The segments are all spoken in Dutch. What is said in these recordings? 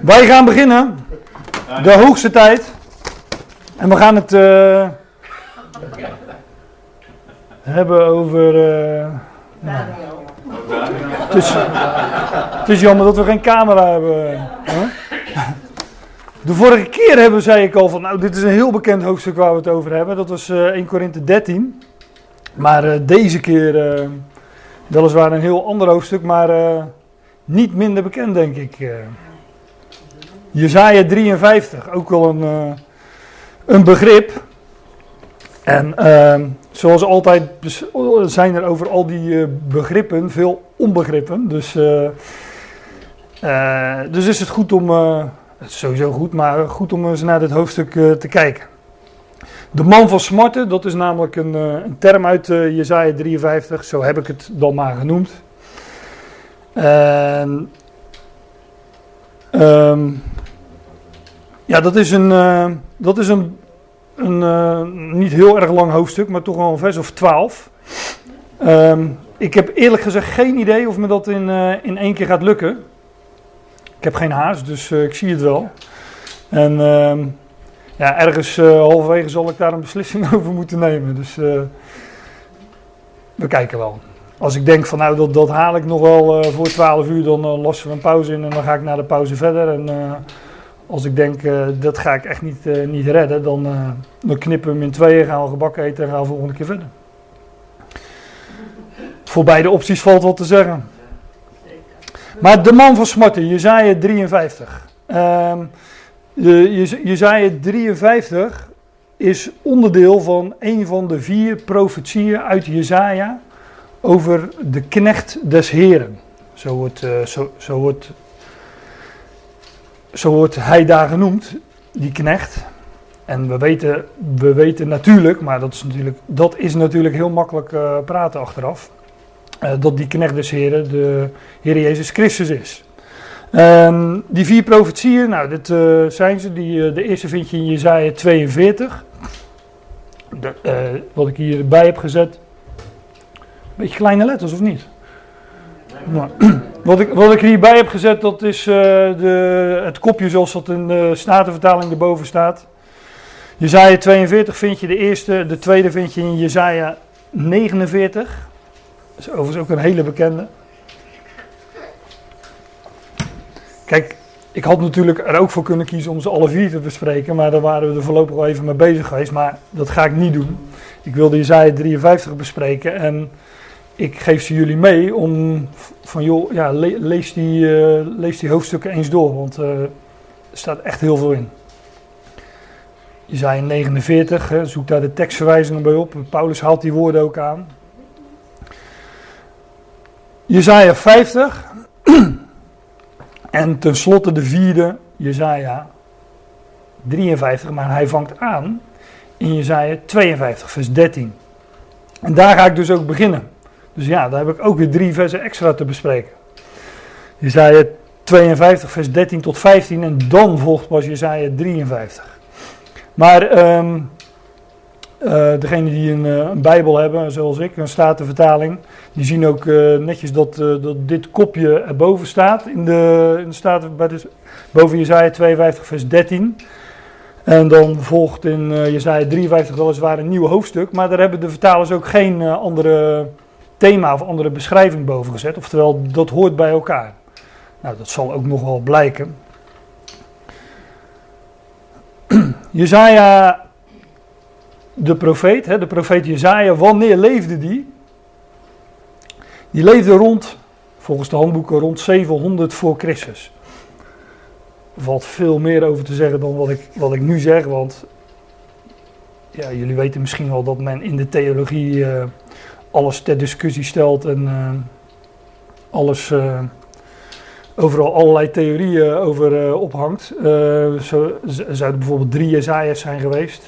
Wij gaan beginnen. De hoogste tijd. En we gaan het uh, hebben over. Uh, nou, het, is, jammer dat we geen camera hebben. De vorige keer hebben, zei ik al van, nou dit is een heel bekend hoofdstuk waar we het over hebben. Dat was uh, 1 Korinthe 13. Maar deze keer weliswaar een heel ander hoofdstuk, maar niet minder bekend denk ik. Jezaja 53, ook wel een, uh, een begrip. En uh, zoals altijd zijn er over al die uh, begrippen veel onbegrippen. Dus, uh, dus is het goed om, sowieso goed, maar goed om eens naar dit hoofdstuk te kijken. De man van smarten, dat is namelijk een, een term uit Jezaja 53, zo heb ik het dan maar genoemd. En... Um, ja, dat is een, uh, dat is een, een uh, niet heel erg lang hoofdstuk, maar toch wel een vers of twaalf. Um, ik heb eerlijk gezegd geen idee of me dat in, uh, in één keer gaat lukken. Ik heb geen haast, dus ik zie het wel. En um, ja, ergens halverwege zal ik daar een beslissing over moeten nemen. Dus we kijken wel. Als ik denk van nou, dat, dat haal ik nog wel voor 12 uur, dan lossen we een pauze in en dan ga ik na de pauze verder. En als ik denk, uh, dat ga ik echt niet, uh, niet redden, dan, uh, dan knippen we hem in tweeën, gaan we gebakken eten en gaan we volgende keer verder. Voor beide opties valt wat te zeggen. Maar de man van smarten, Jezaja 53. Um, Jezaja 53 is onderdeel van een van de vier profetieën uit Jezaja over de knecht des heren. Zo wordt, zo, zo wordt zo wordt hij daar genoemd, die knecht. En we weten, we weten natuurlijk, maar dat is natuurlijk, dat is natuurlijk heel makkelijk uh, praten achteraf, uh, dat die knecht des Heren de Heer Jezus Christus is. Um, die vier profetieën, nou, dit uh, zijn ze. Die, de eerste vind je in Jezaja 42. De, wat ik hierbij heb gezet. Beetje kleine letters, of niet? Nou, wat, ik, wat ik hierbij heb gezet, dat is uh, de, het kopje zoals dat in de Statenvertaling erboven staat. Jezaja 42 vind je de eerste, de tweede vind je in Jezaja 49. Dat is overigens ook een hele bekende. Kijk, ik had natuurlijk er ook voor kunnen kiezen om ze alle vier te bespreken, maar daar waren we er voorlopig al even mee bezig geweest. Maar dat ga ik niet doen. Ik wilde Jezaja 53 bespreken en ik geef ze jullie mee om van joh, ja, lees, die, uh, lees die hoofdstukken eens door, want uh, er staat echt heel veel in. Jezaja 49, hè, zoek daar de tekstverwijzingen bij op. Paulus haalt die woorden ook aan. Jezaja 50 en tenslotte de vierde, Jezaja 53, maar hij vangt aan in Jezaja 52, vers 13. En daar ga ik dus ook beginnen. Dus ja, daar heb ik ook weer drie versen extra te bespreken. Jezaja 52, vers 13 tot 15 en dan volgt pas Jezaja 53. Maar um, degenen die een, uh, een, Bijbel hebben, zoals ik, een statenvertaling, die zien ook uh, netjes dat, dat dit kopje erboven staat. In de, in de bij boven Jezaja 52, vers 13. En dan volgt in Jezaja 53 weliswaar een nieuw hoofdstuk, maar daar hebben de vertalers ook geen andere thema of andere beschrijving boven gezet. Oftewel, dat hoort bij elkaar. Nou, dat zal ook nog wel blijken. Jezaja, de profeet, hè, de profeet Jezaja, wanneer leefde die? Die leefde rond, volgens de handboeken, rond 700 voor Christus. Valt veel meer over te zeggen dan wat ik, wat ik nu zeg, want ja, jullie weten misschien wel dat men in de theologie uh, alles ter discussie stelt en uh, alles, uh, overal allerlei theorieën over uh, ophangt. zo zouden bijvoorbeeld drie Jezaja's zijn geweest.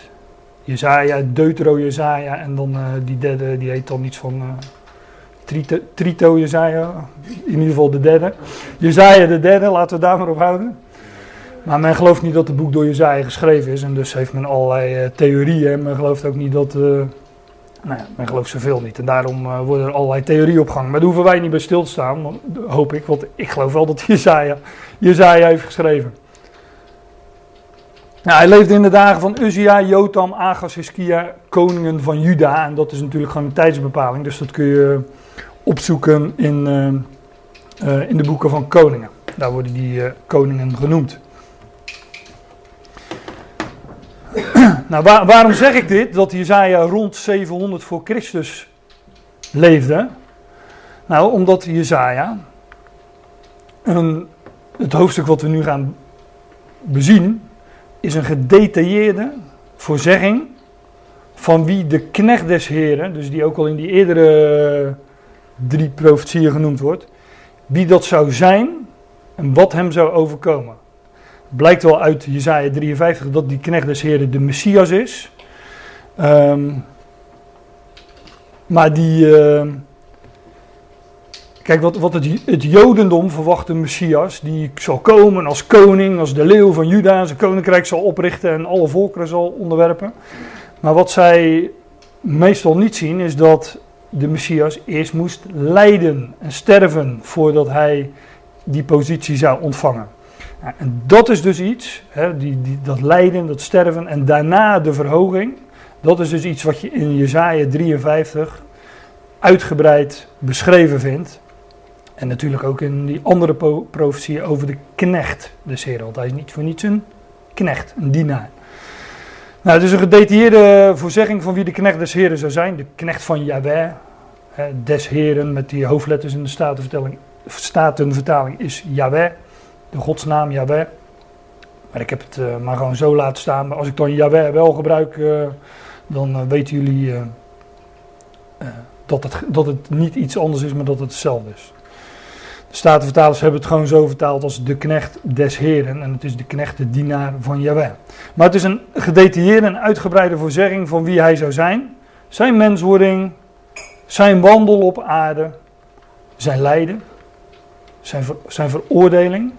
Jezaja, Deutero Jezaja en dan die derde, die heet dan iets van Trito, Trito Jezaja, in ieder geval de derde. Jezaja de derde, laten we daar maar op houden. Maar men gelooft niet dat het boek door Jezaja geschreven is en dus heeft men allerlei theorieën. En men gelooft ook niet dat Nou men gelooft zoveel niet. En daarom uh, worden er allerlei theorieën op gang. Maar daar hoeven wij niet bij stil te staan, hoop ik. Want ik geloof wel dat Jezaja, Jezaja heeft geschreven. Nou, hij leefde in de dagen van Uzia, Jotam, Agas, Hiskia, koningen van Juda. En dat is natuurlijk gewoon een tijdsbepaling. Dus dat kun je opzoeken in, uh, uh, in de boeken van koningen. Daar worden die koningen genoemd. Nou, waarom zeg ik dit? Dat Jezaja rond 700 voor Christus leefde. Nou, omdat Jezaja, een, het hoofdstuk wat we nu gaan bezien, is een gedetailleerde voorzegging van wie de knecht des heren, dus die ook al in die eerdere drie profetieën genoemd wordt, wie dat zou zijn en wat hem zou overkomen blijkt wel uit Jezaja 53 dat die knecht des Heren de Messias is. Um, maar die. Uh, kijk, wat, wat het, het Jodendom verwacht een Messias. Die zal komen als koning, als de leeuw van Juda. Zijn koninkrijk zal oprichten en alle volkeren zal onderwerpen. Maar wat zij meestal niet zien is dat de Messias eerst moest lijden en sterven voordat hij die positie zou ontvangen en dat is dus iets, hè, die, die, dat lijden, dat sterven en daarna de verhoging. Dat is dus iets wat je in Jezaja 53 uitgebreid beschreven vindt. En natuurlijk ook in die andere profetieën over de knecht des. Want hij is niet voor niets een knecht, een dienaar. Nou, het is een gedetailleerde voorzegging van wie de knecht des Heren zou zijn. De knecht van Yahweh, des Heren met die hoofdletters in de statenvertaling, statenvertaling is Yahweh de godsnaam Yahweh. Maar ik heb het uh, maar gewoon zo laten staan. Maar als ik dan Yahweh wel gebruik, uh, dan uh, weten jullie dat, het, dat het niet iets anders is, maar dat het hetzelfde is. De Statenvertalers hebben het gewoon zo vertaald als de knecht des Heren. En het is de knecht, de dienaar van Yahweh. Maar het is een gedetailleerde en uitgebreide voorzegging van wie hij zou zijn. Zijn menswording, zijn wandel op aarde, zijn lijden, zijn, zijn veroordeling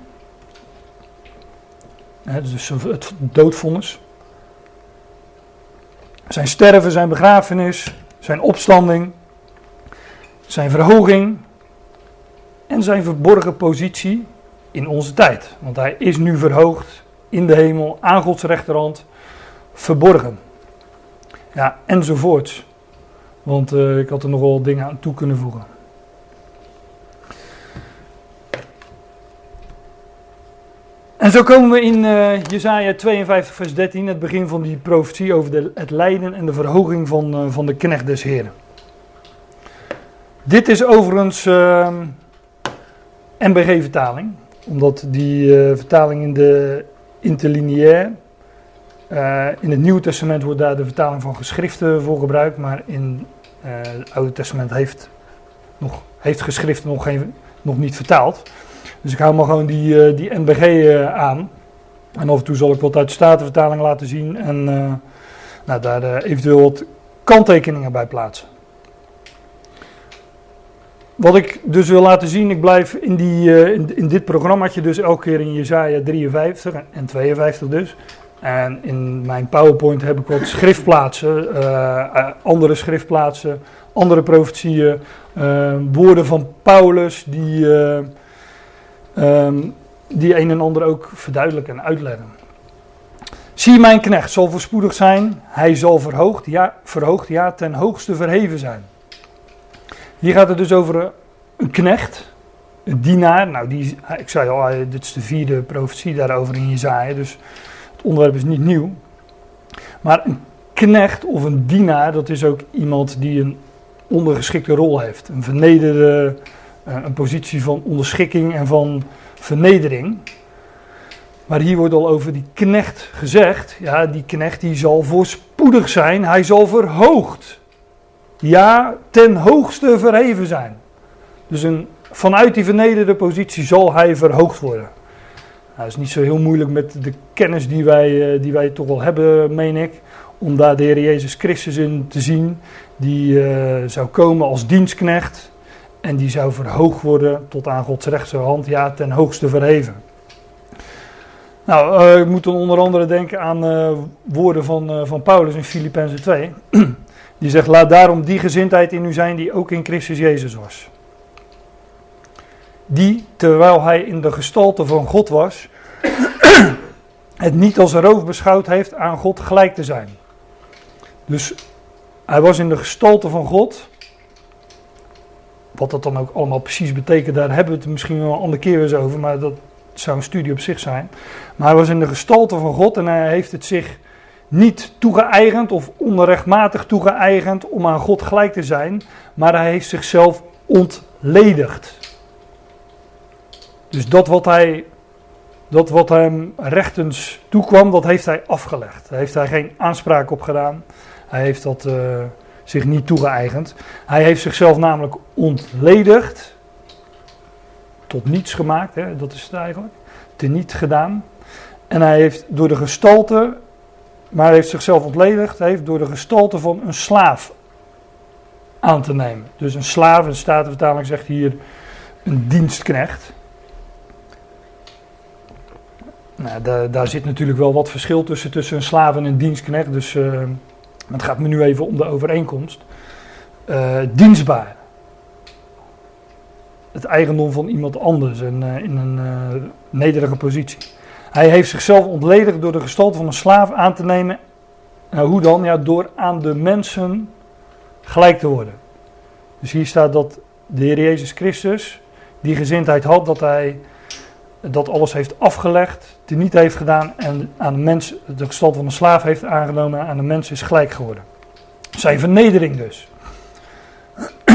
dus het doodvonnis. Zijn sterven, zijn begrafenis, zijn opstanding, zijn verhoging en zijn verborgen positie in onze tijd. Want hij is nu verhoogd in de hemel, aan Gods rechterhand, verborgen. Ja, enzovoorts. Want uh, ik had er nogal dingen aan toe kunnen voegen. En zo komen we in uh, Jezaja 52 vers 13, het begin van die profetie over de, het lijden en de verhoging van, uh, van de knecht des Heren. Dit is overigens uh, ehm, MBG-vertaling, omdat die uh, vertaling in de interlineair, in het Nieuwe Testament wordt daar de vertaling van geschriften voor gebruikt, maar in het Oude Testament heeft, nog, heeft geschriften nog, geen, nog niet vertaald. Dus ik hou maar gewoon die, uh, die NBG uh, eh, aan. En af en toe zal ik wat uit de Statenvertaling laten zien en uh, nou, daar eventueel wat kanttekeningen bij plaatsen. Wat ik dus wil laten zien, ik blijf in, die, in, in, dit programmaatje dus elke keer in Jezaja 53 en 52 dus. En in mijn PowerPoint heb ik wat schriftplaatsen, andere schriftplaatsen, andere profetieën, woorden van Paulus die um, die een en ander ook verduidelijken en uitleggen. Zie mijn knecht zal voorspoedig zijn, hij zal verhoogd, ja, verhoogd, ja, ten hoogste verheven zijn. Hier gaat het dus over een knecht, een dienaar. Nou, die, ik zei al, dit is de vierde profetie daarover in Jezaja, dus het onderwerp is niet nieuw. Maar een knecht of een dienaar, dat is ook iemand die een ondergeschikte rol heeft. Een vernederde eh, een positie van onderschikking en van vernedering. Maar hier wordt al over die knecht gezegd. Ja, die knecht die zal voorspoedig zijn. Hij zal verhoogd. Ja, ten hoogste verheven zijn. Dus een, vanuit die vernederde positie zal hij verhoogd worden. Nou, dat is niet zo heel moeilijk met de kennis die wij, eh, die wij toch wel hebben, meen ik. Om daar de Heer Jezus Christus in te zien. Die uh, zou komen als dienstknecht. En die zou verhoogd worden tot aan Gods rechterhand, ja, ten hoogste verheven. Nou, uh, moet dan onder andere denken aan uh, woorden van, uh, van Paulus in Filippenzen 2. Die zegt, laat daarom die gezindheid in u zijn die ook in Christus Jezus was. Die, terwijl hij in de gestalte van God was, het niet als roof beschouwd heeft aan God gelijk te zijn. Dus hij was in de gestalte van God. Wat dat dan ook allemaal precies betekent, daar hebben we het misschien wel een andere keer eens over, maar dat zou een studie op zich zijn. Maar hij was in de gestalte van God en hij heeft het zich niet toegeëigend of onrechtmatig toegeëigend om aan God gelijk te zijn, maar hij heeft zichzelf ontledigd. Dus dat wat hij dat wat hem rechtens toekwam, dat heeft hij afgelegd. Daar heeft hij geen aanspraak op gedaan. Hij heeft dat uh, zich niet toegeëigend. Hij heeft zichzelf namelijk ontledigd. Tot niets gemaakt, hè, dat is het eigenlijk. Teniet gedaan. En hij heeft door de gestalte, maar hij heeft zichzelf ontledigd, heeft door de gestalte van een slaaf aan te nemen. Dus een slaaf, een statenvertaling zegt hier een dienstknecht. Nou, daar, daar zit natuurlijk wel wat verschil tussen, tussen een slaaf en een dienstknecht. Dus uh, het gaat me nu even om de overeenkomst. Uh, dienstbaar. Het eigendom van iemand anders en uh, in een nederige positie. Hij heeft zichzelf ontledigd door de gestalte van een slaaf aan te nemen. Nou, hoe dan? Ja, door aan de mensen gelijk te worden. Dus hier staat dat de Heer Jezus Christus die gezindheid had dat hij dat alles heeft afgelegd, die niet heeft gedaan en aan de mens de gestalte van een slaaf heeft aangenomen en aan de mens is gelijk geworden. Zijn vernedering dus.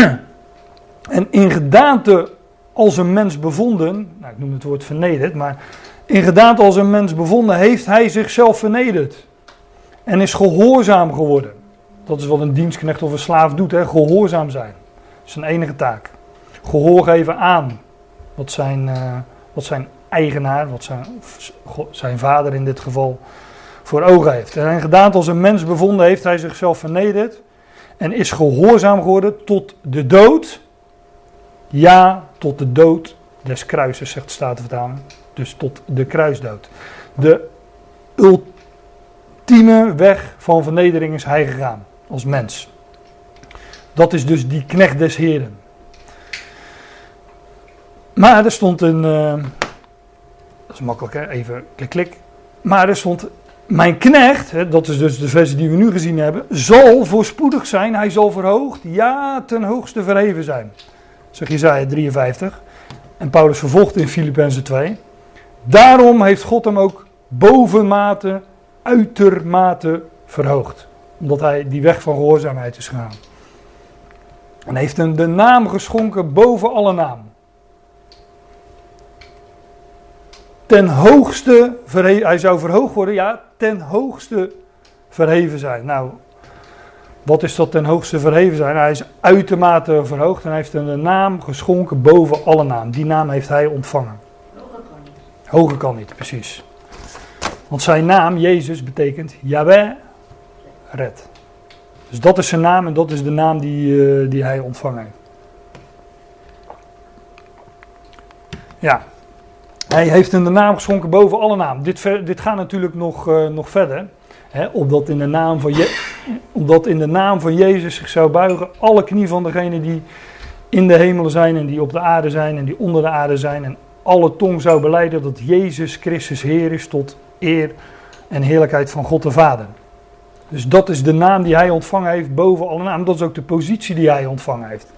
en in gedaante als een mens bevonden, nou ik noem het woord vernederd, maar in gedaante als een mens bevonden heeft hij zichzelf vernederd. En is gehoorzaam geworden. Dat is wat een dienstknecht of een slaaf doet, hè? gehoorzaam zijn. Dat is zijn enige taak. Gehoor geven aan wat zijn, uh, wat zijn eigenaar, wat zijn, zijn vader in dit geval voor ogen heeft. En gedaan als een mens bevonden heeft hij zichzelf vernederd en is gehoorzaam geworden tot de dood. Ja, tot de dood des kruises, zegt de Statenvertaling. Dus tot de kruisdood. De ultieme weg van vernedering is hij gegaan, als mens. Dat is dus die knecht des Heren. Maar er stond een, dat makkelijk, even klik, klik. Maar er stond, mijn knecht, hè, dat is dus de versie die we nu gezien hebben, zal voorspoedig zijn, hij zal verhoogd, ja, ten hoogste verheven zijn. Zeg Jezaja 53. En Paulus vervolgt in Filippenzen 2. Daarom heeft God hem ook bovenmate, uitermate verhoogd. Omdat hij die weg van gehoorzaamheid is gegaan. En heeft hem de naam geschonken boven alle naam. Ten hoogste verheven, hij zou verhoogd worden, ja, ten hoogste verheven zijn. Nou, wat is dat ten hoogste verheven zijn? Hij is uitermate verhoogd en hij heeft een naam geschonken boven alle naam. Die naam heeft hij ontvangen. Hoger kan niet. Hoger kan niet, precies. Want zijn naam, Jezus, betekent Yahweh red. Dus dat is zijn naam en dat is de naam die, uh, die hij ontvangen heeft. Ja, hij heeft een de naam geschonken boven alle naam. Dit, dit gaat natuurlijk nog, uh, nog verder. Hè, opdat, in de naam van Je in de naam van Jezus zich zou buigen alle knie van degenen die in de hemelen zijn en die op de aarde zijn en die onder de aarde zijn. En alle tong zou beleiden dat Jezus Christus Heer is tot eer en heerlijkheid van God de Vader. Dus dat is de naam die hij ontvangen heeft boven alle naam. Dat is ook de positie die hij ontvangen heeft.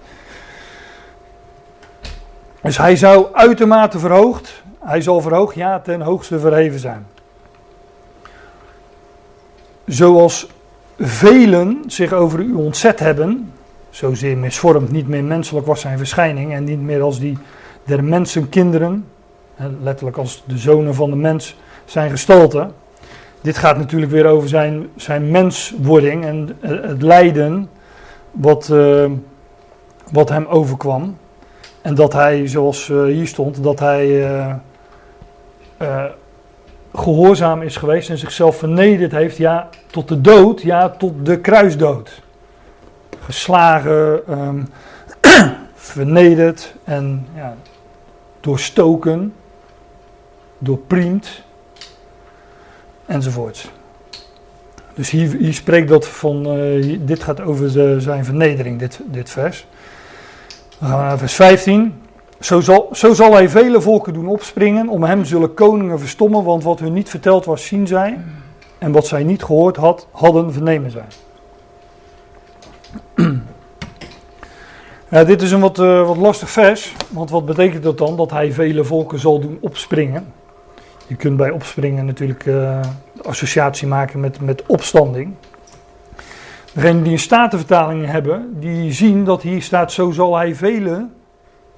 Dus hij zou uitermate verhoogd hij zal verhoogd, ja, ten hoogste verheven zijn. Zoals velen zich over u ontzet hebben, zozeer misvormd, niet meer menselijk was zijn verschijning en niet meer als die der mensenkinderen, letterlijk als de zonen van de mens, zijn gestalte. Dit gaat natuurlijk weer over zijn, zijn menswording en het lijden wat, uh, wat hem overkwam. En dat hij, zoals uh, hier stond, dat hij uh, gehoorzaam is geweest en zichzelf vernederd heeft, ja, tot de dood, ja, tot de kruisdood. Geslagen, um, vernederd en ja, doorstoken, doorpriemd, enzovoorts. Dus hier, hier spreekt dat van, uh, dit gaat over zijn vernedering, dit, dit vers. Dan gaan we naar vers 15. Zo zal, zo zal hij vele volken doen opspringen, om hem zullen koningen verstommen, want wat hun niet verteld was, zien zij. En wat zij niet gehoord had, hadden, vernemen zij. Dit is een wat, uh, wat lastig vers, want wat betekent dat dan? Dat hij vele volken zal doen opspringen. Je kunt bij opspringen natuurlijk uh, associatie maken met, met opstanding. Degenen die een statenvertaling hebben, die zien dat hier staat: Zo zal hij vele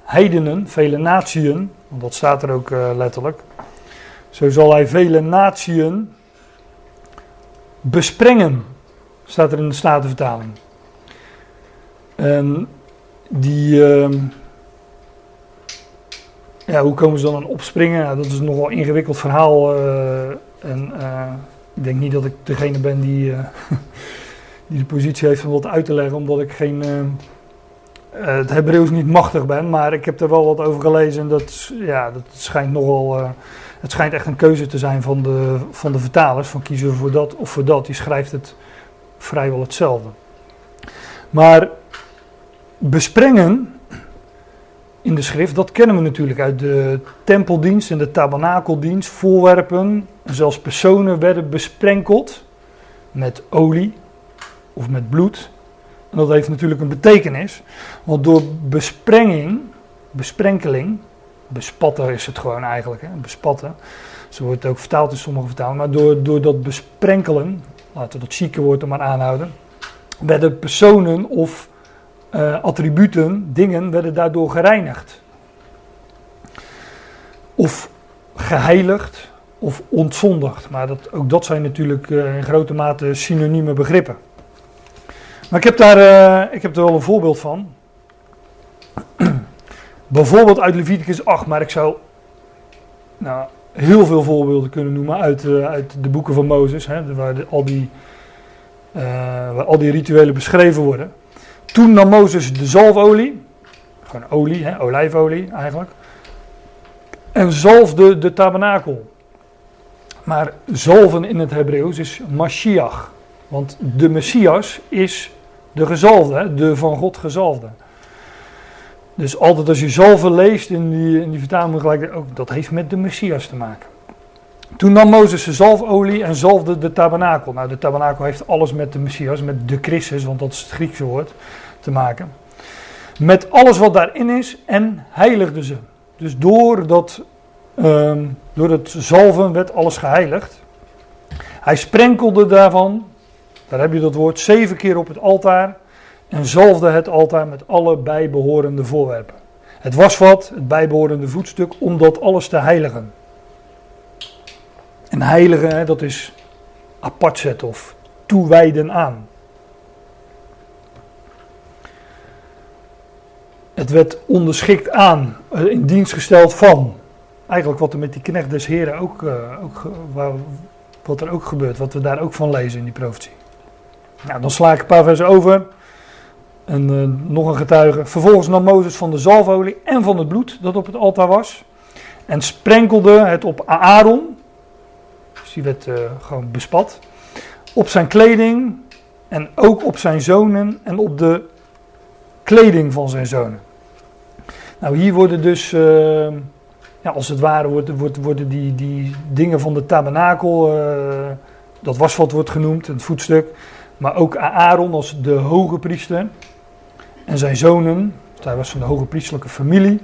heidenen, vele natieën, want dat staat er ook uh, letterlijk. Zo zal hij vele natieën besprengen, staat er in de statenvertaling. En die. Uh, ja, hoe komen ze dan aan opspringen? Dat is een nogal ingewikkeld verhaal. Uh, en uh, ik denk niet dat ik degene ben die, die de positie heeft om dat uit te leggen, omdat ik geen. Het Hebreeuws niet machtig ben, maar ik heb er wel wat over gelezen en dat, ja, dat schijnt nogal. het schijnt echt een keuze te zijn van de, van de vertalers: van kiezen voor dat of voor dat. Die schrijft het vrijwel hetzelfde. Maar besprengen in de schrift, dat kennen we natuurlijk uit de tempeldienst en de tabernakeldienst. Voorwerpen, zelfs personen werden besprenkeld met olie of met bloed. En dat heeft natuurlijk een betekenis, want door besprenging, besprenkeling, bespatten is het gewoon eigenlijk, hè, bespatten. Zo wordt het ook vertaald in sommige vertalingen. Maar door, door dat besprenkelen, laten we dat chique woord er maar aanhouden, werden personen of uh, attributen, dingen, werden daardoor gereinigd. Of geheiligd of ontzondigd. Maar dat, ook dat zijn natuurlijk uh, in grote mate synonieme begrippen. Maar ik heb daar uh, ik heb er wel een voorbeeld van. Bijvoorbeeld uit Leviticus 8, maar ik zou nou, heel veel voorbeelden kunnen noemen uit, uit de boeken van Mozes, hè, waar, al die, waar al die rituelen beschreven worden. Toen nam Mozes de zalfolie, gewoon olie, hè, olijfolie eigenlijk, en zalfde de tabernakel. Maar zalven in het Hebreeuws is Mashiach. Want de Messias is de gezalfde, de van God gezalfde. Dus altijd als je zalven leest in die, in die vertaling, gelijk ook, dat heeft met de Messias te maken. Toen nam Mozes de zalfolie en zalfde de tabernakel. Nou, de tabernakel heeft alles met de Messias, met de Christus, want dat is het Griekse woord te maken. Met alles wat daarin is en heiligde ze. Dus door, dat, um, door het zalven werd alles geheiligd. Hij sprenkelde daarvan, daar heb je dat woord, zeven keer op het altaar. En zalfde het altaar met alle bijbehorende voorwerpen. Het was wat, het bijbehorende voetstuk, om dat alles te heiligen. En heiligen, dat is apart zetten of toewijden aan. Het werd onderschikt aan, eh, in dienst gesteld van. Eigenlijk wat er met die knecht des heren ook, uh, ook wat er ook gebeurt, wat we daar ook van lezen in die profetie. Nou, dan sla ik een paar versen over. En uh, nog een getuige. Vervolgens nam Mozes van de zalfolie en van het bloed dat op het altaar was. En sprenkelde het op Aaron. Dus die werd uh, gewoon bespat. Op zijn kleding. En ook op zijn zonen en op de kleding van zijn zonen. Nou, hier worden dus, uh, ja, als het ware, worden, die, die dingen van de tabernakel, dat was wat wordt genoemd, het voetstuk, maar ook Aaron als de hoge priester en zijn zonen, hij was van de hoge priesterlijke familie,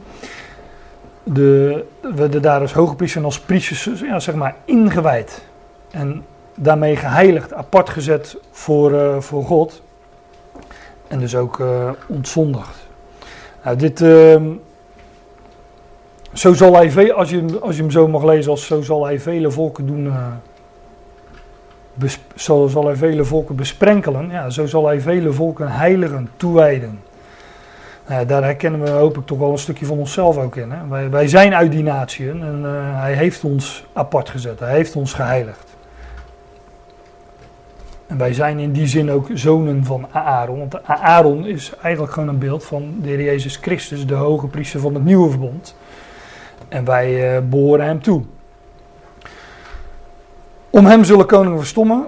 de, werden daar als hoge priester en als priesters, ja, zeg maar, ingewijd. En daarmee geheiligd, apart gezet voor, uh, voor God. En dus ook uh, ontzondigd. Nou, dit, uh, zo zal hij, als je, als je hem zo mag lezen, als zo zal hij vele volken doen, uh, zo zal hij vele volken besprenkelen. Ja, zo zal hij vele volken heiligen, toewijden. Nou, daar herkennen we hoop ik toch wel een stukje van onszelf ook in. Hè? Wij, wij zijn uit die natie en hij heeft ons apart gezet, hij heeft ons geheiligd. En wij zijn in die zin ook zonen van Aaron. Want Aaron is eigenlijk gewoon een beeld van de Heer Jezus Christus, de hoge priester van het nieuwe verbond. En wij uh, behoren hem toe. Om hem zullen koningen verstommen,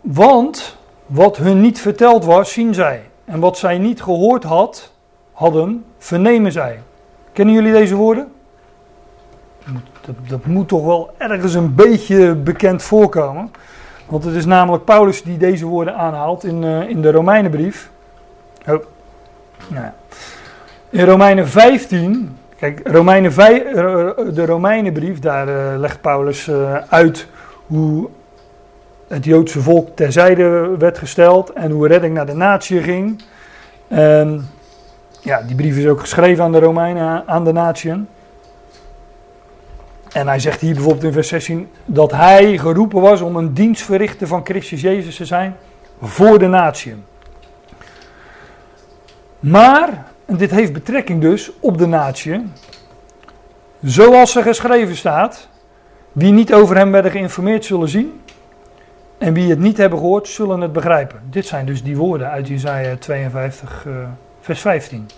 want wat hun niet verteld was, zien zij. En wat zij niet gehoord had, hadden, vernemen zij. Kennen jullie deze woorden? Dat, dat, moet toch wel ergens een beetje bekend voorkomen. Want het is namelijk Paulus die deze woorden aanhaalt in, uh, in de Romeinenbrief. Oh. Nou ja. In Romeinen 15, kijk, Romeinen 5, de Romeinenbrief, daar uh, legt Paulus uit hoe het Joodse volk terzijde werd gesteld en hoe redding naar de natie ging. Ja, die brief is ook geschreven aan de Romeinen, aan de natieën. En hij zegt hier bijvoorbeeld in vers 16 dat hij geroepen was om een dienstverrichter van Christus Jezus te zijn voor de natieën. Maar, en dit heeft betrekking dus op de natieën, zoals er geschreven staat, wie niet over hem werden geïnformeerd zullen zien, en wie het niet hebben gehoord, zullen het begrijpen. Dit zijn dus die woorden uit Isaiah 52, uh, vers 15.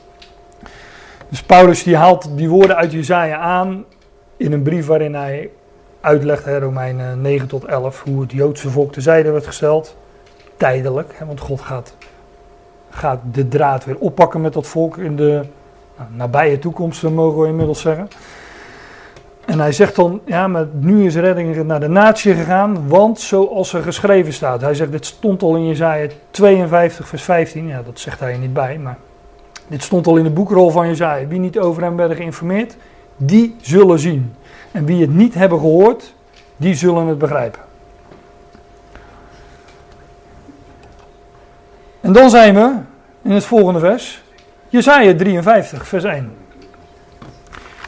Dus Paulus die haalt die woorden uit Jezaja aan in een brief waarin hij uitlegt, hè, Romeinen 9 tot 11, hoe het Joodse volk terzijde werd gesteld. Tijdelijk, hè, want God gaat, gaat de draad weer oppakken met dat volk in de nou, nabije toekomst, mogen we inmiddels zeggen. En hij zegt dan, ja, maar nu is redding naar de natie gegaan, want zoals er geschreven staat. Hij zegt, dit stond al in Jezaja 52 vers 15, ja, dat zegt hij er niet bij, maar dit stond al in de boekrol van Jezaja. Wie niet over hem werden geïnformeerd, die zullen zien. En wie het niet hebben gehoord, die zullen het begrijpen. En dan zijn we in het volgende vers, Jezaja 53 vers 1.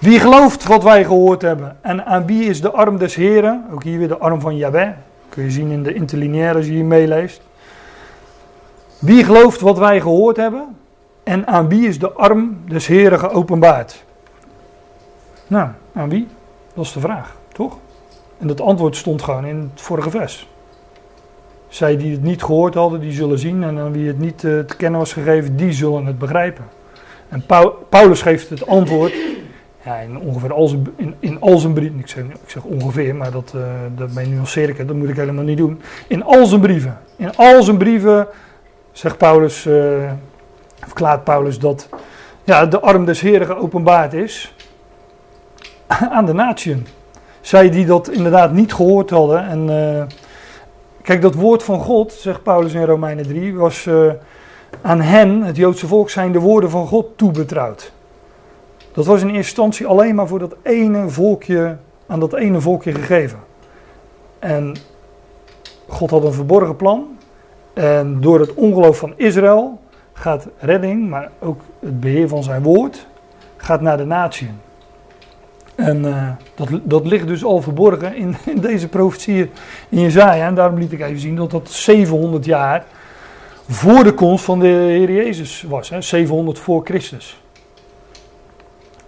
Wie gelooft wat wij gehoord hebben? En aan wie is de arm des Heren? Ook hier weer de arm van Yahweh. Kun je zien in de interlineaire als je hier meeleest. Wie gelooft wat wij gehoord hebben? En aan wie is de arm des Heren geopenbaard? Nou, aan wie? Dat is de vraag, toch? En dat antwoord stond gewoon in het vorige vers. Zij die het niet gehoord hadden, die zullen zien. En aan wie het niet uh, te kennen was gegeven, die zullen het begrijpen. En Paulus geeft het antwoord ja, in ongeveer al zijn, in, al zijn brieven, ik zeg, ik zeg ongeveer, maar dat, uh, dat ben nuanceer ik, dat moet ik helemaal niet doen. In al zijn brieven, in al zijn brieven zegt Paulus, verklaart Paulus dat ja, de arm des Heren geopenbaard is aan de natieën. Zij die dat inderdaad niet gehoord hadden. En uh, kijk, dat woord van God, zegt Paulus in Romeinen 3, was aan hen, het Joodse volk, zijn de woorden van God toebetrouwd. Dat was in eerste instantie alleen maar voor dat ene volkje, aan dat ene volkje gegeven. En God had een verborgen plan. En door het ongeloof van Israël gaat redding, maar ook het beheer van zijn woord, gaat naar de natie. En uh, dat, dat ligt dus al verborgen in, in deze profetie in Jezaja. En daarom liet ik even zien dat dat 700 jaar voor de komst van de Heer Jezus was. Hè? 700 voor Christus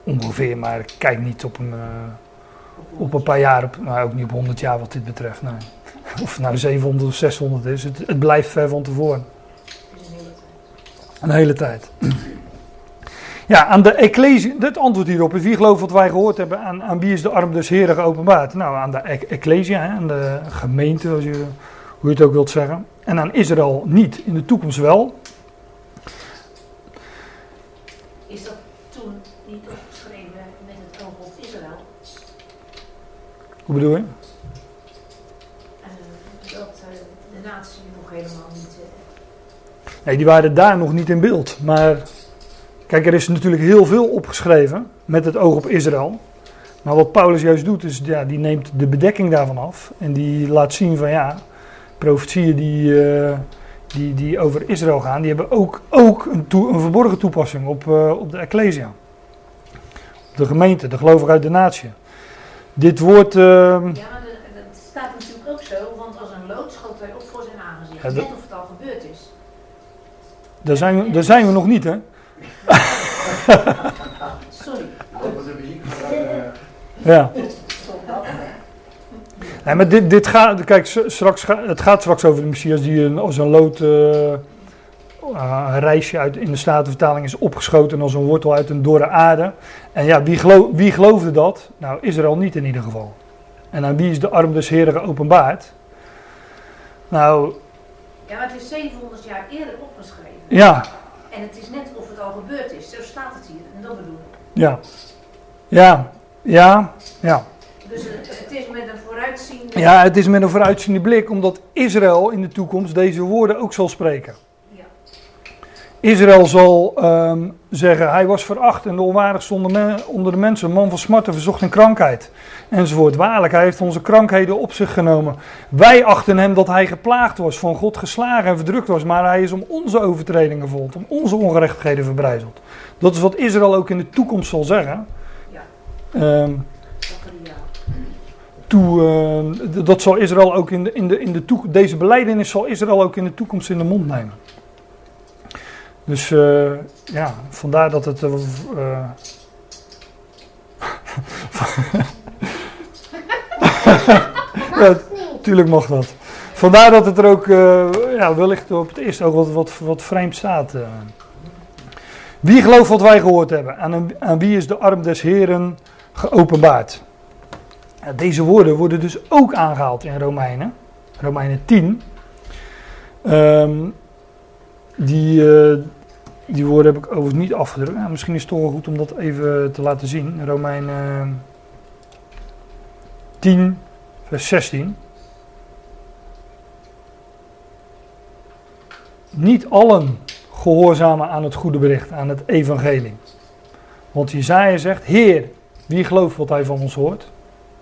ongeveer, maar kijk niet op een, uh, op een paar jaar, op, nou ook niet op 100 jaar wat dit betreft. Nee. Of het nou 700 of 600 is, het, het blijft ver van tevoren. Een hele tijd. Ja, aan de ecclesie, het antwoord hierop is wie gelooft wat wij gehoord hebben, aan, aan wie is de arm des Heren geopenbaard? Nou, aan de ecclesia, aan de gemeente, als je, hoe je het ook wilt zeggen. En aan Israël niet, in de toekomst wel. Is dat toen niet Hoe bedoel je? Uh, dat uh, de natie nog helemaal niet. Uh... Nee, die waren daar nog niet in beeld. Maar kijk, er is natuurlijk heel veel opgeschreven met het oog op Israël. Maar wat Paulus juist doet, is ja, die neemt de bedekking daarvan af. En die laat zien van ja, profetieën die, die, die over Israël gaan, die hebben ook, ook een, toe, een verborgen toepassing op, op de Ecclesia. Op de gemeente, de gelovigen uit de natie. Dit woord. Uh, ja, maar dat staat natuurlijk ook zo, want als een lood schoot hij op voor zijn aangezicht. Ja, dat, net of het al gebeurd is. Daar zijn we, daar zijn we nog niet, hè? Sorry. Ja. Nee, maar dit, dit gaat, kijk, straks, het gaat straks over de Messias die een, als een lood, uh, een reisje uit, in de Statenvertaling is opgeschoten als een wortel uit een dorre aarde. En ja, wie, geloof, wie geloofde dat? Nou, Israël niet in ieder geval. En aan wie is de arm des Heren geopenbaard? Nou. Ja, maar het is 700 jaar eerder opgeschreven. Ja. En het is net of het al gebeurd is. Zo staat het hier. En dat bedoel ik. Ja. Ja. Ja. Ja. Dus het, het is met een vooruitziende... Ja, het is met een vooruitziende blik, omdat Israël in de toekomst deze woorden ook zal spreken. Ja. Israël zal ehm, zeggen, hij was veracht en de onwaardigste onder, men- onder de mensen, een man van smarten, verzocht en krankheid, enzovoort. Waarlijk, hij heeft onze krankheden op zich genomen. Wij achten hem dat hij geplaagd was, van God geslagen en verdrukt was, maar hij is om onze overtredingen gevolgd, om onze ongerechtigheden verbrijzeld. Dat is wat Israël ook in de toekomst zal zeggen. Ja. Ehm. Toe, d- dat zal Israël ook in de, in de, in de deze beleidenis zal Israël ook in de toekomst in de mond nemen. Dus eh, ja, vandaar dat het. eh, tuurlijk mag dat. Vandaar dat het er ook ja, wellicht op het eerste oog wat, wat, wat vreemd staat. Wie gelooft wat wij gehoord hebben? Aan, aan wie is de arm des Heren geopenbaard? Deze woorden worden dus ook aangehaald in Romeinen, Romeinen 10. Ehm, die, eh, die woorden heb ik overigens niet afgedrukt. Nou, misschien is het toch wel goed om dat even te laten zien. Romeinen 10, vers 16. Niet allen gehoorzamen aan het goede bericht, aan het evangelie. Want Jezaja zegt, Heer, wie gelooft wat hij van ons hoort?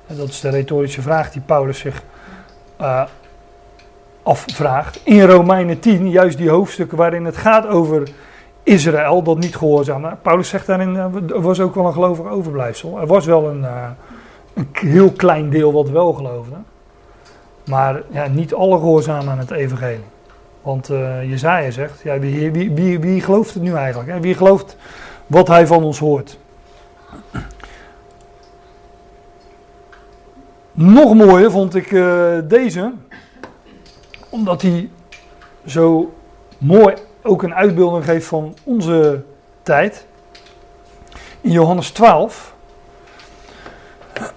En dat is de retorische vraag die Paulus zich eh, afvraagt. In Romeinen 10, juist die hoofdstukken waarin het gaat over Israël, dat niet gehoorzaam. Maar Paulus zegt daarin, eh, er was ook wel een gelovig overblijfsel. Er was wel een, eh, een heel klein deel wat wel geloofde. Maar ja, niet alle gehoorzamen aan het evangelie. Want eh Jezaja zegt, ja, wie, wie, wie, gelooft het nu eigenlijk? Wie gelooft wat hij van ons hoort? Nog mooier vond ik eh, deze, omdat hij zo mooi ook een uitbeelding geeft van onze tijd. In Johannes 12,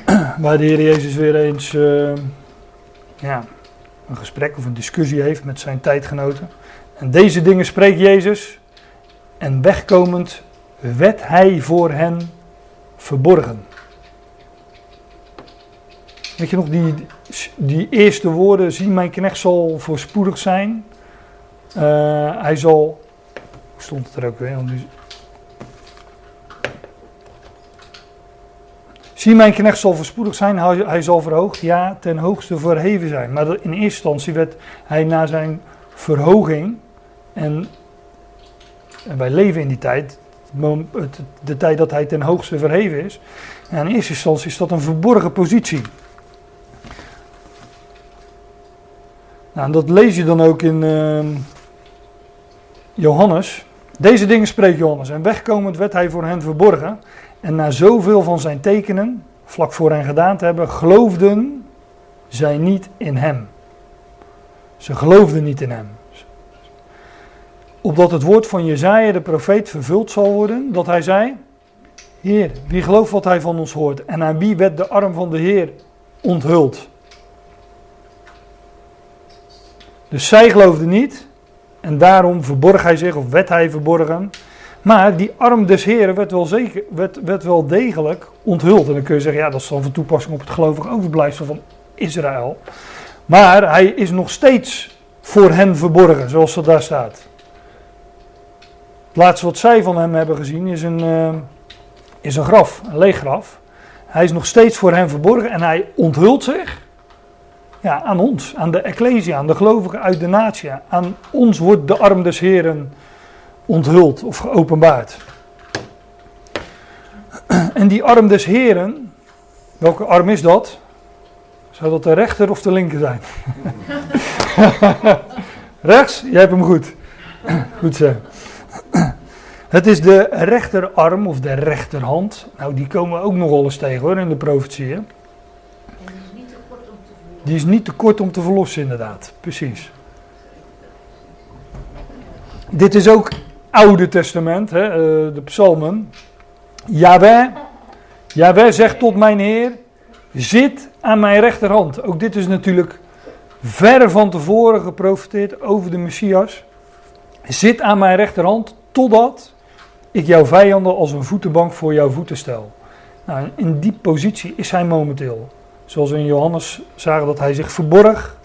waar de Heer Jezus weer eens eh, ja, een gesprek of een discussie heeft met zijn tijdgenoten. En deze dingen spreekt Jezus en wegkomend werd hij voor hen verborgen. Weet je nog, die, die eerste woorden, zie mijn knecht zal voorspoedig zijn. Eh, hij zal, hoe stond het er ook weer? Zie mijn knecht zal voorspoedig zijn, hij, zal verhoogd, ja, ten hoogste verheven zijn. Maar in eerste instantie werd hij na zijn verhoging, en, en wij leven in die tijd, de tijd dat hij ten hoogste verheven is. En in eerste instantie is dat een verborgen positie. Nou, en dat lees je dan ook in ehm, Johannes. Deze dingen spreekt Johannes. En wegkomend werd hij voor hen verborgen. En na zoveel van zijn tekenen, vlak voor hen gedaan te hebben, geloofden zij niet in hem. Ze geloofden niet in hem. Opdat het woord van Jezaja de profeet vervuld zal worden, dat hij zei, Heer, wie gelooft wat hij van ons hoort? En aan wie werd de arm van de Heer onthuld? Dus zij geloofden niet en daarom verborg hij zich of werd hij verborgen. Maar die arm des Heren werd wel, zeker, werd, werd wel degelijk onthuld. En dan kun je zeggen, ja, dat is dan van toepassing op het gelovig overblijfsel van Israël. Maar hij is nog steeds voor hen verborgen, zoals dat daar staat. Het laatste wat zij van hem hebben gezien is een, eh, is een graf, een leeg graf. Hij is nog steeds voor hen verborgen en hij onthult zich ja, aan ons, aan de Ecclesia, aan de gelovigen uit de natie. Aan ons wordt de arm des Heren onthuld of geopenbaard. En die arm des Heren, welke arm is dat? Zou dat de rechter of de linker zijn? Rechts? Jij hebt hem goed. Goed zo. Het is de rechterarm of de rechterhand. Nou, die komen we ook nog wel eens tegen hoor in de profetieën. En die is niet te kort om te verloren. Die is niet te kort om te verlossen, inderdaad. Precies. Dit is ook Oude Testament, hè, eh, de psalmen. Yahweh, Yahweh zegt tot mijn Heer, zit aan mijn rechterhand. Ook dit is natuurlijk verre van tevoren geprofiteerd over de Messias. Zit aan mijn rechterhand totdat ik jouw vijanden als een voetenbank voor jouw voeten stel. Nou, in die positie is hij momenteel. Zoals we in Johannes zagen dat hij zich verborg.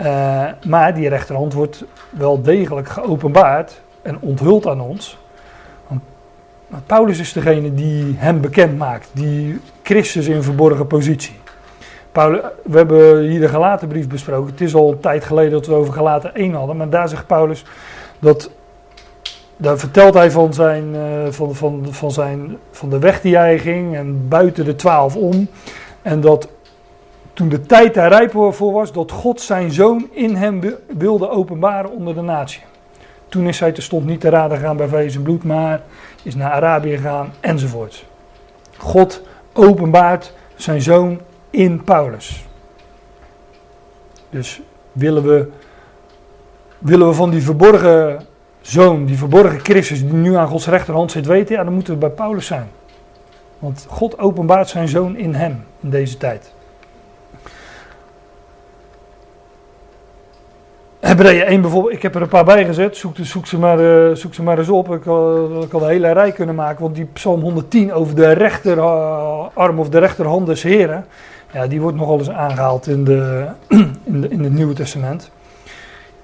Uh, maar die rechterhand wordt wel degelijk geopenbaard en onthuld aan ons. Want Paulus is degene die hem bekend maakt, die Christus in verborgen positie. Paulus, we hebben hier de Galatenbrief besproken. Het is al een tijd geleden dat we over Galaten 1 hadden. Maar daar zegt Paulus dat. Daar vertelt hij van, zijn, uh, van, van, van, zijn, van de weg die hij ging en buiten de twaalf om. En dat toen de tijd daar rijp voor was, dat God zijn zoon in hem wilde openbaren onder de natie. Toen is hij terstond niet te raden gegaan bij vlees en bloed, maar is naar Arabië gegaan enzovoort. God openbaart zijn zoon in Paulus. Dus willen we, willen we van die verborgen zoon, die verborgen Christus die nu aan Gods rechterhand zit weten, ja, dan moeten we bij Paulus zijn. Want God openbaart zijn zoon in hem in deze tijd. Hebreeën 1 bijvoorbeeld, ik heb er een paar bij gezet, zoek, zoek, ze, maar, uh, zoek ze maar eens op. Ik had, ik een hele rij kunnen maken, want die Psalm 110 over de rechterarm of de rechterhand des Heren, ja, die wordt nogal eens aangehaald in, de, in, in het Nieuwe Testament.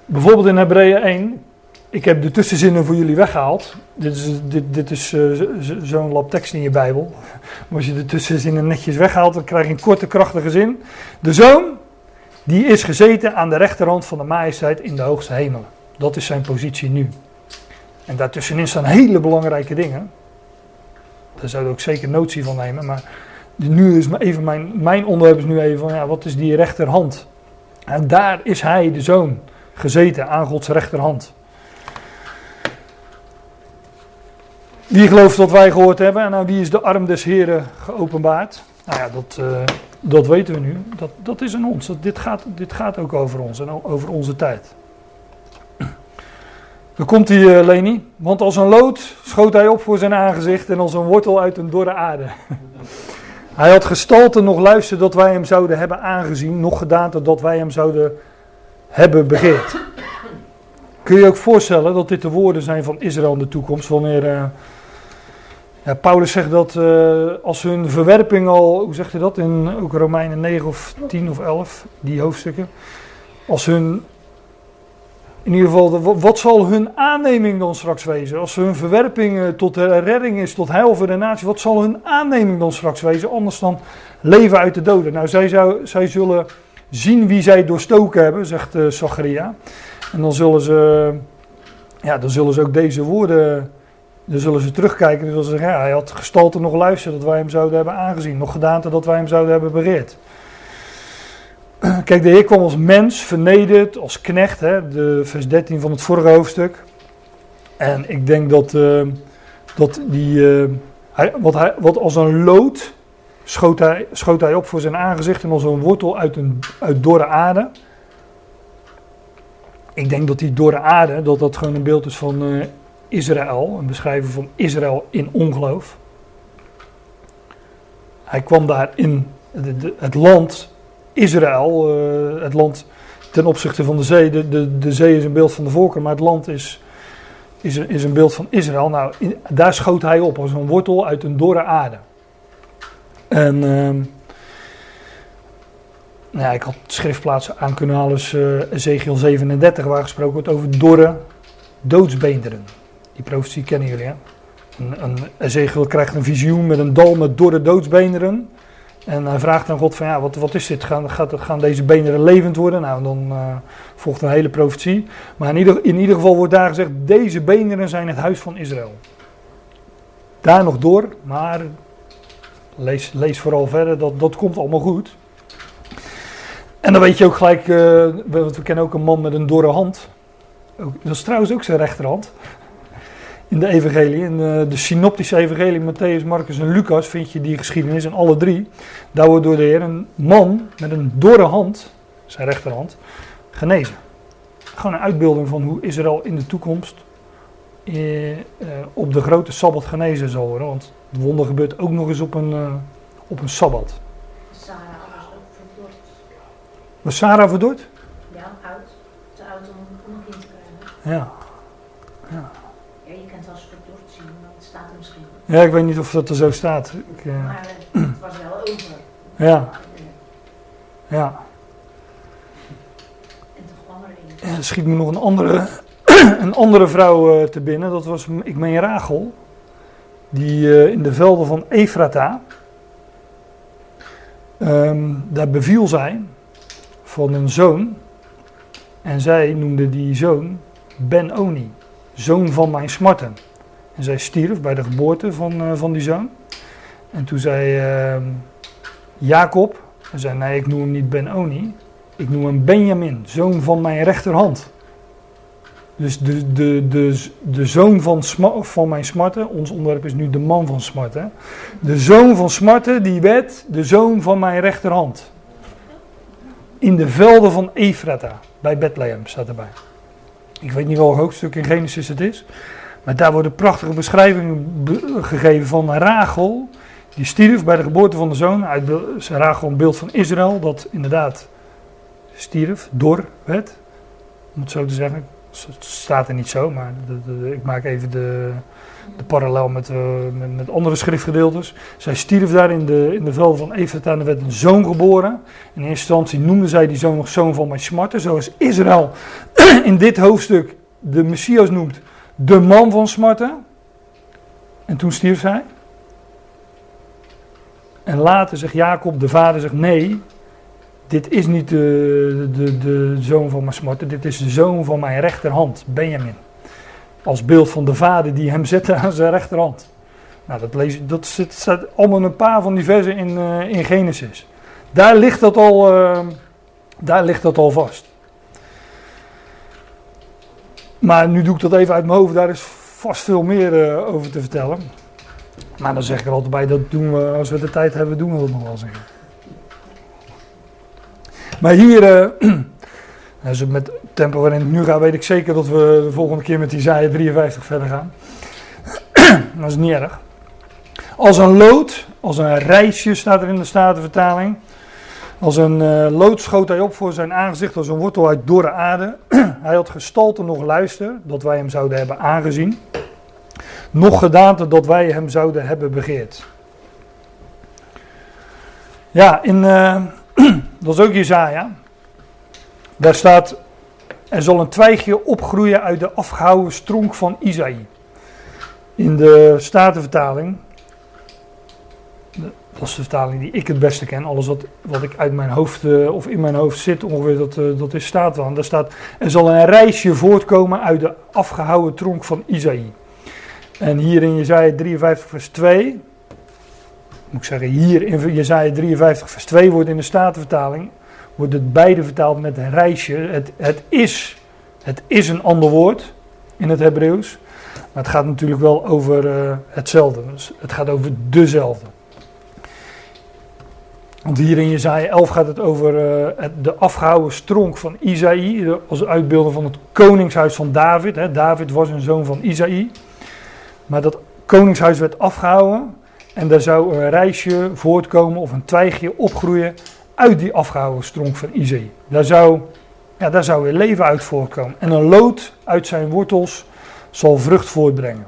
Bijvoorbeeld in Hebreeën 1, ik heb de tussenzinnen voor jullie weggehaald. Dit is, dit, dit is uh, zo'n lab tekst in je Bijbel. Maar als je de tussenzinnen netjes weghaalt, dan krijg je een korte, krachtige zin. De zoon, die is gezeten aan de rechterhand van de majesteit in de hoogste hemelen. Dat is zijn positie nu. En daartussenin staan hele belangrijke dingen. Daar zouden we ook zeker notie van nemen. Maar nu is even mijn, mijn onderwerp is nu even van, ja, wat is die rechterhand? En daar is hij, de zoon, gezeten aan Gods rechterhand. Wie gelooft wat wij gehoord hebben? En nou, wie is de arm des Heren geopenbaard? Nou ja, dat, uh, dat weten we nu. Dat, dat is in ons. Dat, dit, gaat, dit gaat ook over ons en over onze tijd. Dan komt hij, uh, Leni. Want als een lood schoot hij op voor zijn aangezicht en als een wortel uit een dorre aarde. hij had gestalte nog luisteren dat wij hem zouden hebben aangezien, nog gedaan dat wij hem zouden hebben begeerd. Kun je ook voorstellen dat dit de woorden zijn van Israël in de toekomst, wanneer... Uh, Paulus zegt dat uh, als hun verwerping al, hoe zegt hij dat in ook Romeinen 9 of 10 of 11, die hoofdstukken. Als hun, in ieder geval, wat zal hun aanneming dan straks wezen? Als hun verwerping tot redding is, tot heil de natie, wat zal hun aanneming dan straks wezen? Anders dan leven uit de doden. Nou, zij, zou, zij zullen zien wie zij doorstoken hebben, zegt uh, Zacharia. En dan zullen ze, ja, dan zullen ze ook deze woorden dan zullen ze terugkijken en zullen ze zeggen, ja, hij had gestalte nog luisteren dat wij hem zouden hebben aangezien. Nog gedaante dat wij hem zouden hebben bereerd. Kijk, de Heer kwam als mens, vernederd, als knecht, hè, de vers 13 van het vorige hoofdstuk. En ik denk dat, uh, dat die, hij, wat, hij, wat als een lood schoot hij, schoot hij op voor zijn aangezicht en als een wortel uit, een, uit dorre aarde. Ik denk dat die dorre aarde, dat dat gewoon een beeld is van uh, Israël, een beschrijving van Israël in ongeloof. Hij kwam daar in het land Israël, uh, het land ten opzichte van de zee. De, de, de zee is een beeld van de volken, maar het land is, is, is een beeld van Israël. Nou, daar schoot hij op als een wortel uit een dorre aarde. En uh, nou ja, ik had schriftplaatsen aan kunnen halen, dus, uh, Ezekiel 37, waar gesproken wordt over dorre doodsbeenderen. Die profetie kennen jullie, hè? Een, een, Ezekiel krijgt een visioen met een dal met dorre doodsbeenderen. En hij vraagt aan God van, ja, wat, wat is dit? Gaan, gaat, gaan deze beenderen levend worden? Nou, dan uh, volgt een hele profetie. Maar in ieder, in ieder geval wordt daar gezegd, deze beenderen zijn het huis van Israël. Daar nog door, maar lees, lees vooral verder, dat, dat komt allemaal goed. En dan weet je ook gelijk, we, we kennen ook een man met een dorre hand. Ook, dat is trouwens ook zijn rechterhand in de evangelie. In de, de synoptische evangelie, Matthäus, Marcus en Lucas, vind je die geschiedenis. En alle drie, daar wordt door de Heer een man met een dorre hand, zijn rechterhand, genezen. Gewoon een uitbeelding van hoe Israël in de toekomst eh, eh, op de grote Sabbat genezen zal worden. Want het wonder gebeurt ook nog eens op een, uh, op een Sabbat. Was Sarah verdord? Ja, oud. Te oud om, een kind te krijgen. Ja, je kent wel verdord zien, maar het staat er misschien. Ja, ik weet niet of dat er zo staat. Ik, eh, Maar het was wel over. ja, ja. En kwam er. En er schiet me nog een andere, een andere vrouw eh, te binnen. Dat was, ik meen Rachel. Die eh, in de velden van Efrata. ehm, daar beviel zij van een zoon. En zij noemde die zoon Ben-Oni. Zoon van mijn smarten. En zij stierf bij de geboorte van, eh, van die zoon. En toen zei ehm, Jacob. Hij zei nee ik noem hem niet Ben-Oni. Ik noem hem Benjamin, zoon van mijn rechterhand. Dus de, de, de, de zoon van, van mijn smarten, ons onderwerp is nu de man van smarten. De zoon van smarten, die werd de zoon van mijn rechterhand. In de velden van Efrata, bij Bethlehem staat erbij. Ik weet niet welk hoofdstuk in Genesis het is. Maar daar worden prachtige beschrijvingen be- gegeven van Rachel. Die stierf bij de geboorte van de zoon. Uit Rachel een beeld van Israël, dat inderdaad stierf, dor werd. Om het zo te zeggen. Het staat er niet zo, maar ik maak even de, de parallel met, eh, met, met andere schriftgedeeltes. Zij stierf daar in de, in de velden van Efrata en er werd een zoon geboren. In eerste instantie noemde zij die zoon nog zoon van mijn smarten. Zoals Israël in dit hoofdstuk de Messias noemt de man van smarten. En toen stierf zij. En later zegt Jacob, de vader, zegt nee, dit is niet de, de, de zoon van mijn smarten, dit is de zoon van mijn rechterhand, Benjamin. Als beeld van de vader die hem zette aan zijn rechterhand. Nou, dat, lees, dat zit, staat allemaal een paar van die versen in, eh, in Genesis. Daar ligt, dat al, eh, daar ligt dat al vast. Maar nu doe ik dat even uit mijn hoofd, daar is vast veel meer eh, over te vertellen. Maar dan zeg ik er altijd bij, dat doen we, als we de tijd hebben, doen we dat nog wel zeggen. Maar hier, als we met het tempo waarin het nu gaat, weet ik zeker dat we de volgende keer met Isaiah 53 verder gaan. dat is niet erg. Als een lood, als een reisje staat er in de Statenvertaling. Als een eh, lood schoot hij op voor zijn aangezicht als een wortel uit dorre aarde. hij had gestalte nog luister, dat wij hem zouden hebben aangezien. Nog gedaante dat wij hem zouden hebben begeerd. Ja, in, eh, dat is ook Jezaja. Daar staat, er zal een twijgje opgroeien uit de afgehouwen stronk van Isaïe. In de Statenvertaling, dat is de vertaling die ik het beste ken, alles wat, wat ik uit mijn hoofd eh, of in mijn hoofd zit ongeveer, dat, eh, dat is staat wel. Daar staat, er zal een reisje voortkomen uit de afgehouwen tronk van Isaïe. En hier in Jezaja 53 vers 2, moet ik zeggen, hier in Jezaja 53 vers 2 wordt in de Statenvertaling, wordt het beide vertaald met een reisje. Het, het, is, het is een ander woord in het Hebreeuws, maar het gaat natuurlijk wel over eh, hetzelfde. Het gaat over dezelfde. Want hier in Jezaja 11 gaat het over eh, de afgehouden stronk van Isaïe, de- als uitbeelding van het koningshuis van David. Hè. David was een zoon van Isaïe. Maar dat koningshuis werd afgehouden en daar zou een reisje voortkomen of een twijgje opgroeien uit die afgehouden stronk van Isaïe. Daar zou, ja, daar zou weer leven uit voortkomen. En een lood uit zijn wortels zal vrucht voortbrengen.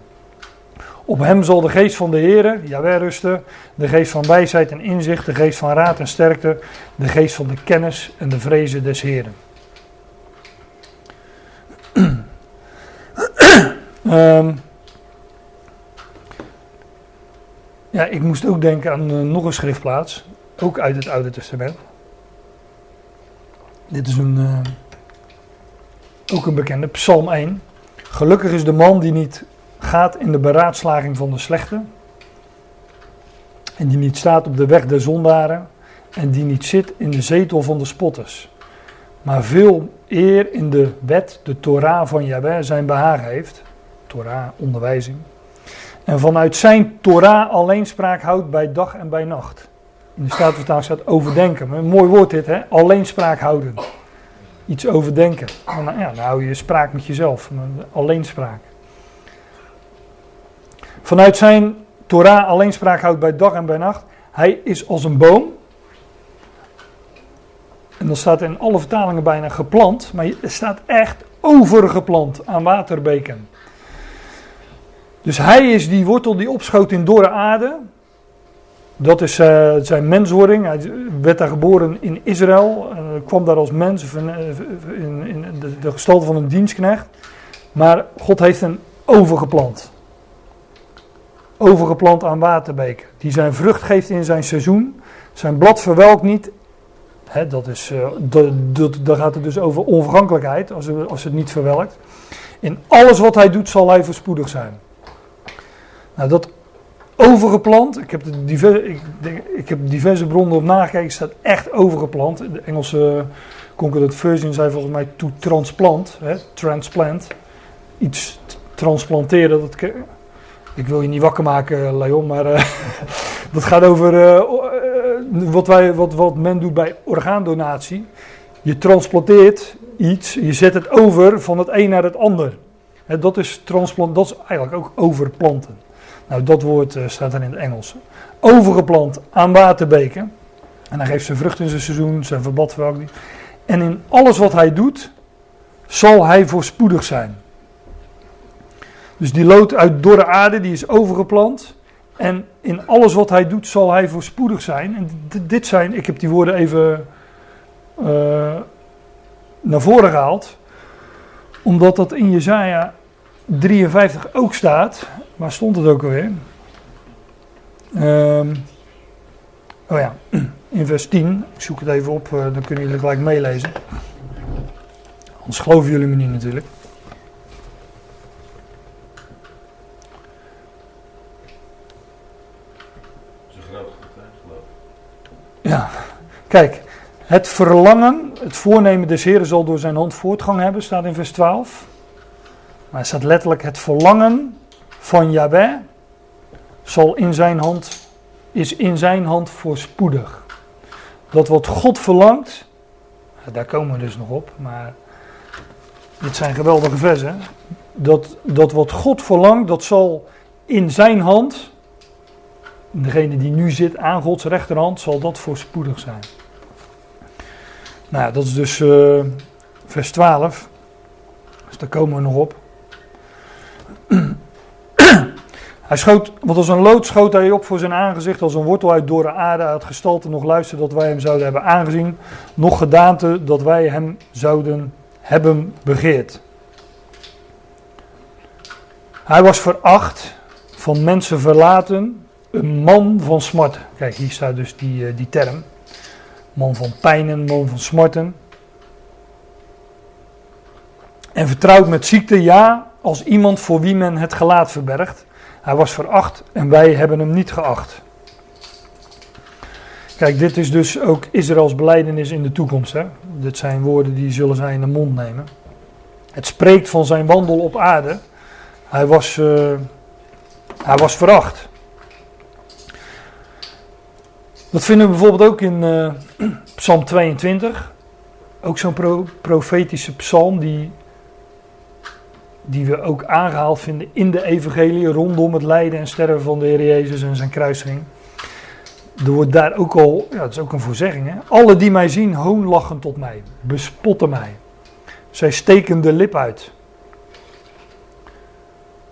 Op hem zal de geest van de Heer, Jawel, rusten, de geest van wijsheid en inzicht, de geest van raad en sterkte, de geest van de kennis en de vrezen des Heren. Ehm, ja, ik moest ook denken aan eh, nog een schriftplaats, ook uit het Oude Testament. Dit is een, eh, ook een bekende, Psalm 1. Gelukkig is de man die niet gaat in de beraadslaging van de slechte. En die niet staat op de weg der zondaren. En die niet zit in de zetel van de spotters. Maar veel eer in de wet, de Torah van Jahweh, zijn behagen heeft. Torah, onderwijzing. En vanuit zijn Torah alleenspraak houdt bij dag en bij nacht. In de Statenvertaling staat overdenken. Een mooi woord dit, hè? Alleenspraak houden. Iets overdenken. Nou, ja, dan hou je spraak met jezelf. Alleenspraak. Vanuit zijn Torah alleenspraak houdt bij dag en bij nacht. Hij is als een boom. en dan staat in alle vertalingen bijna geplant, maar er staat echt overgeplant aan waterbeken. Dus hij is die wortel die opschoot in dorre aarde. Dat is uh, zijn menswording. Hij werd daar geboren in Israël. Uh, kwam daar als mens in, in, in de, de, gestalte van een dienstknecht. Maar God heeft hem overgeplant. Overgeplant aan waterbeken. Die zijn vrucht geeft in zijn seizoen. Zijn blad verwelkt niet. Hè, dat is, uh, daar gaat het dus over onvergankelijkheid. Als, als het niet verwelkt. In alles wat hij doet zal hij voorspoedig zijn. Nou, dat overgeplant, ik heb, de diverse, ik, ik heb diverse bronnen op nagekeken, staat echt overgeplant. De Engelse concordant version zei volgens mij to transplant, hè, transplant. Iets transplanteren, dat, ik wil je niet wakker maken, Leon, maar uh, dat gaat over uh, wat, wij, wat, wat men doet bij orgaandonatie. Je transplanteert iets, je zet het over van het een naar het ander. Dat is transplant, dat is eigenlijk ook overplanten. Nou, dat woord staat dan in het Engels. Overgeplant aan waterbeken. En hij geeft zijn vrucht in zijn seizoen, zijn verbad verwelkt En in alles wat hij doet, zal hij voorspoedig zijn. Dus die lood uit dorre aarde, die is overgeplant. En in alles wat hij doet, zal hij voorspoedig zijn. En dit zijn, ik heb die woorden even uh, naar voren gehaald. Omdat dat in Jezaja 53 ook staat. Waar stond het ook alweer? Um, oh ja, in vers 10. Ik zoek het even op, uh, dan kunnen jullie gelijk meelezen. Anders geloven jullie me niet natuurlijk. Ja, kijk. Het verlangen, het voornemen des Heren zal door zijn hand voortgang hebben, staat in vers 12. Maar er staat letterlijk het verlangen van Yahweh zal in zijn hand, is in zijn hand voorspoedig. Dat wat God verlangt, daar komen we dus nog op, maar dit zijn geweldige versen. Dat, dat wat God verlangt, dat zal in zijn hand, degene die nu zit aan Gods rechterhand, zal dat voorspoedig zijn. Nou, dat is dus uh, vers 12. Dus daar komen we nog op. Hij schoot, want als een lood schoot hij op voor zijn aangezicht, als een wortel uit dorre aarde, uit gestalte nog luister dat wij hem zouden hebben aangezien, nog gedaante dat wij hem zouden hebben begeerd. Hij was veracht, van mensen verlaten, een man van smarten. Kijk, hier staat dus die, eh, die term. Man van pijnen, man van smarten. En vertrouwd met ziekte, ja, als iemand voor wie men het gelaat verbergt. Hij was veracht en wij hebben hem niet geacht. Kijk, dit is dus ook Israëls beleidenis in de toekomst. Hè? Dit zijn woorden die zullen zij in de mond nemen. Het spreekt van zijn wandel op aarde. Hij was, uh, hij was veracht. Dat vinden we bijvoorbeeld ook in uh, Psalm 22. Ook zo'n pro profetische psalm die die we ook aangehaald vinden in de evangelie rondom het lijden en sterven van de Heer Jezus en zijn kruising. Er wordt daar ook al, ja, dat is ook een voorzegging, hè? alle die mij zien hoonlachen tot mij, bespotten mij. Zij steken de lip uit.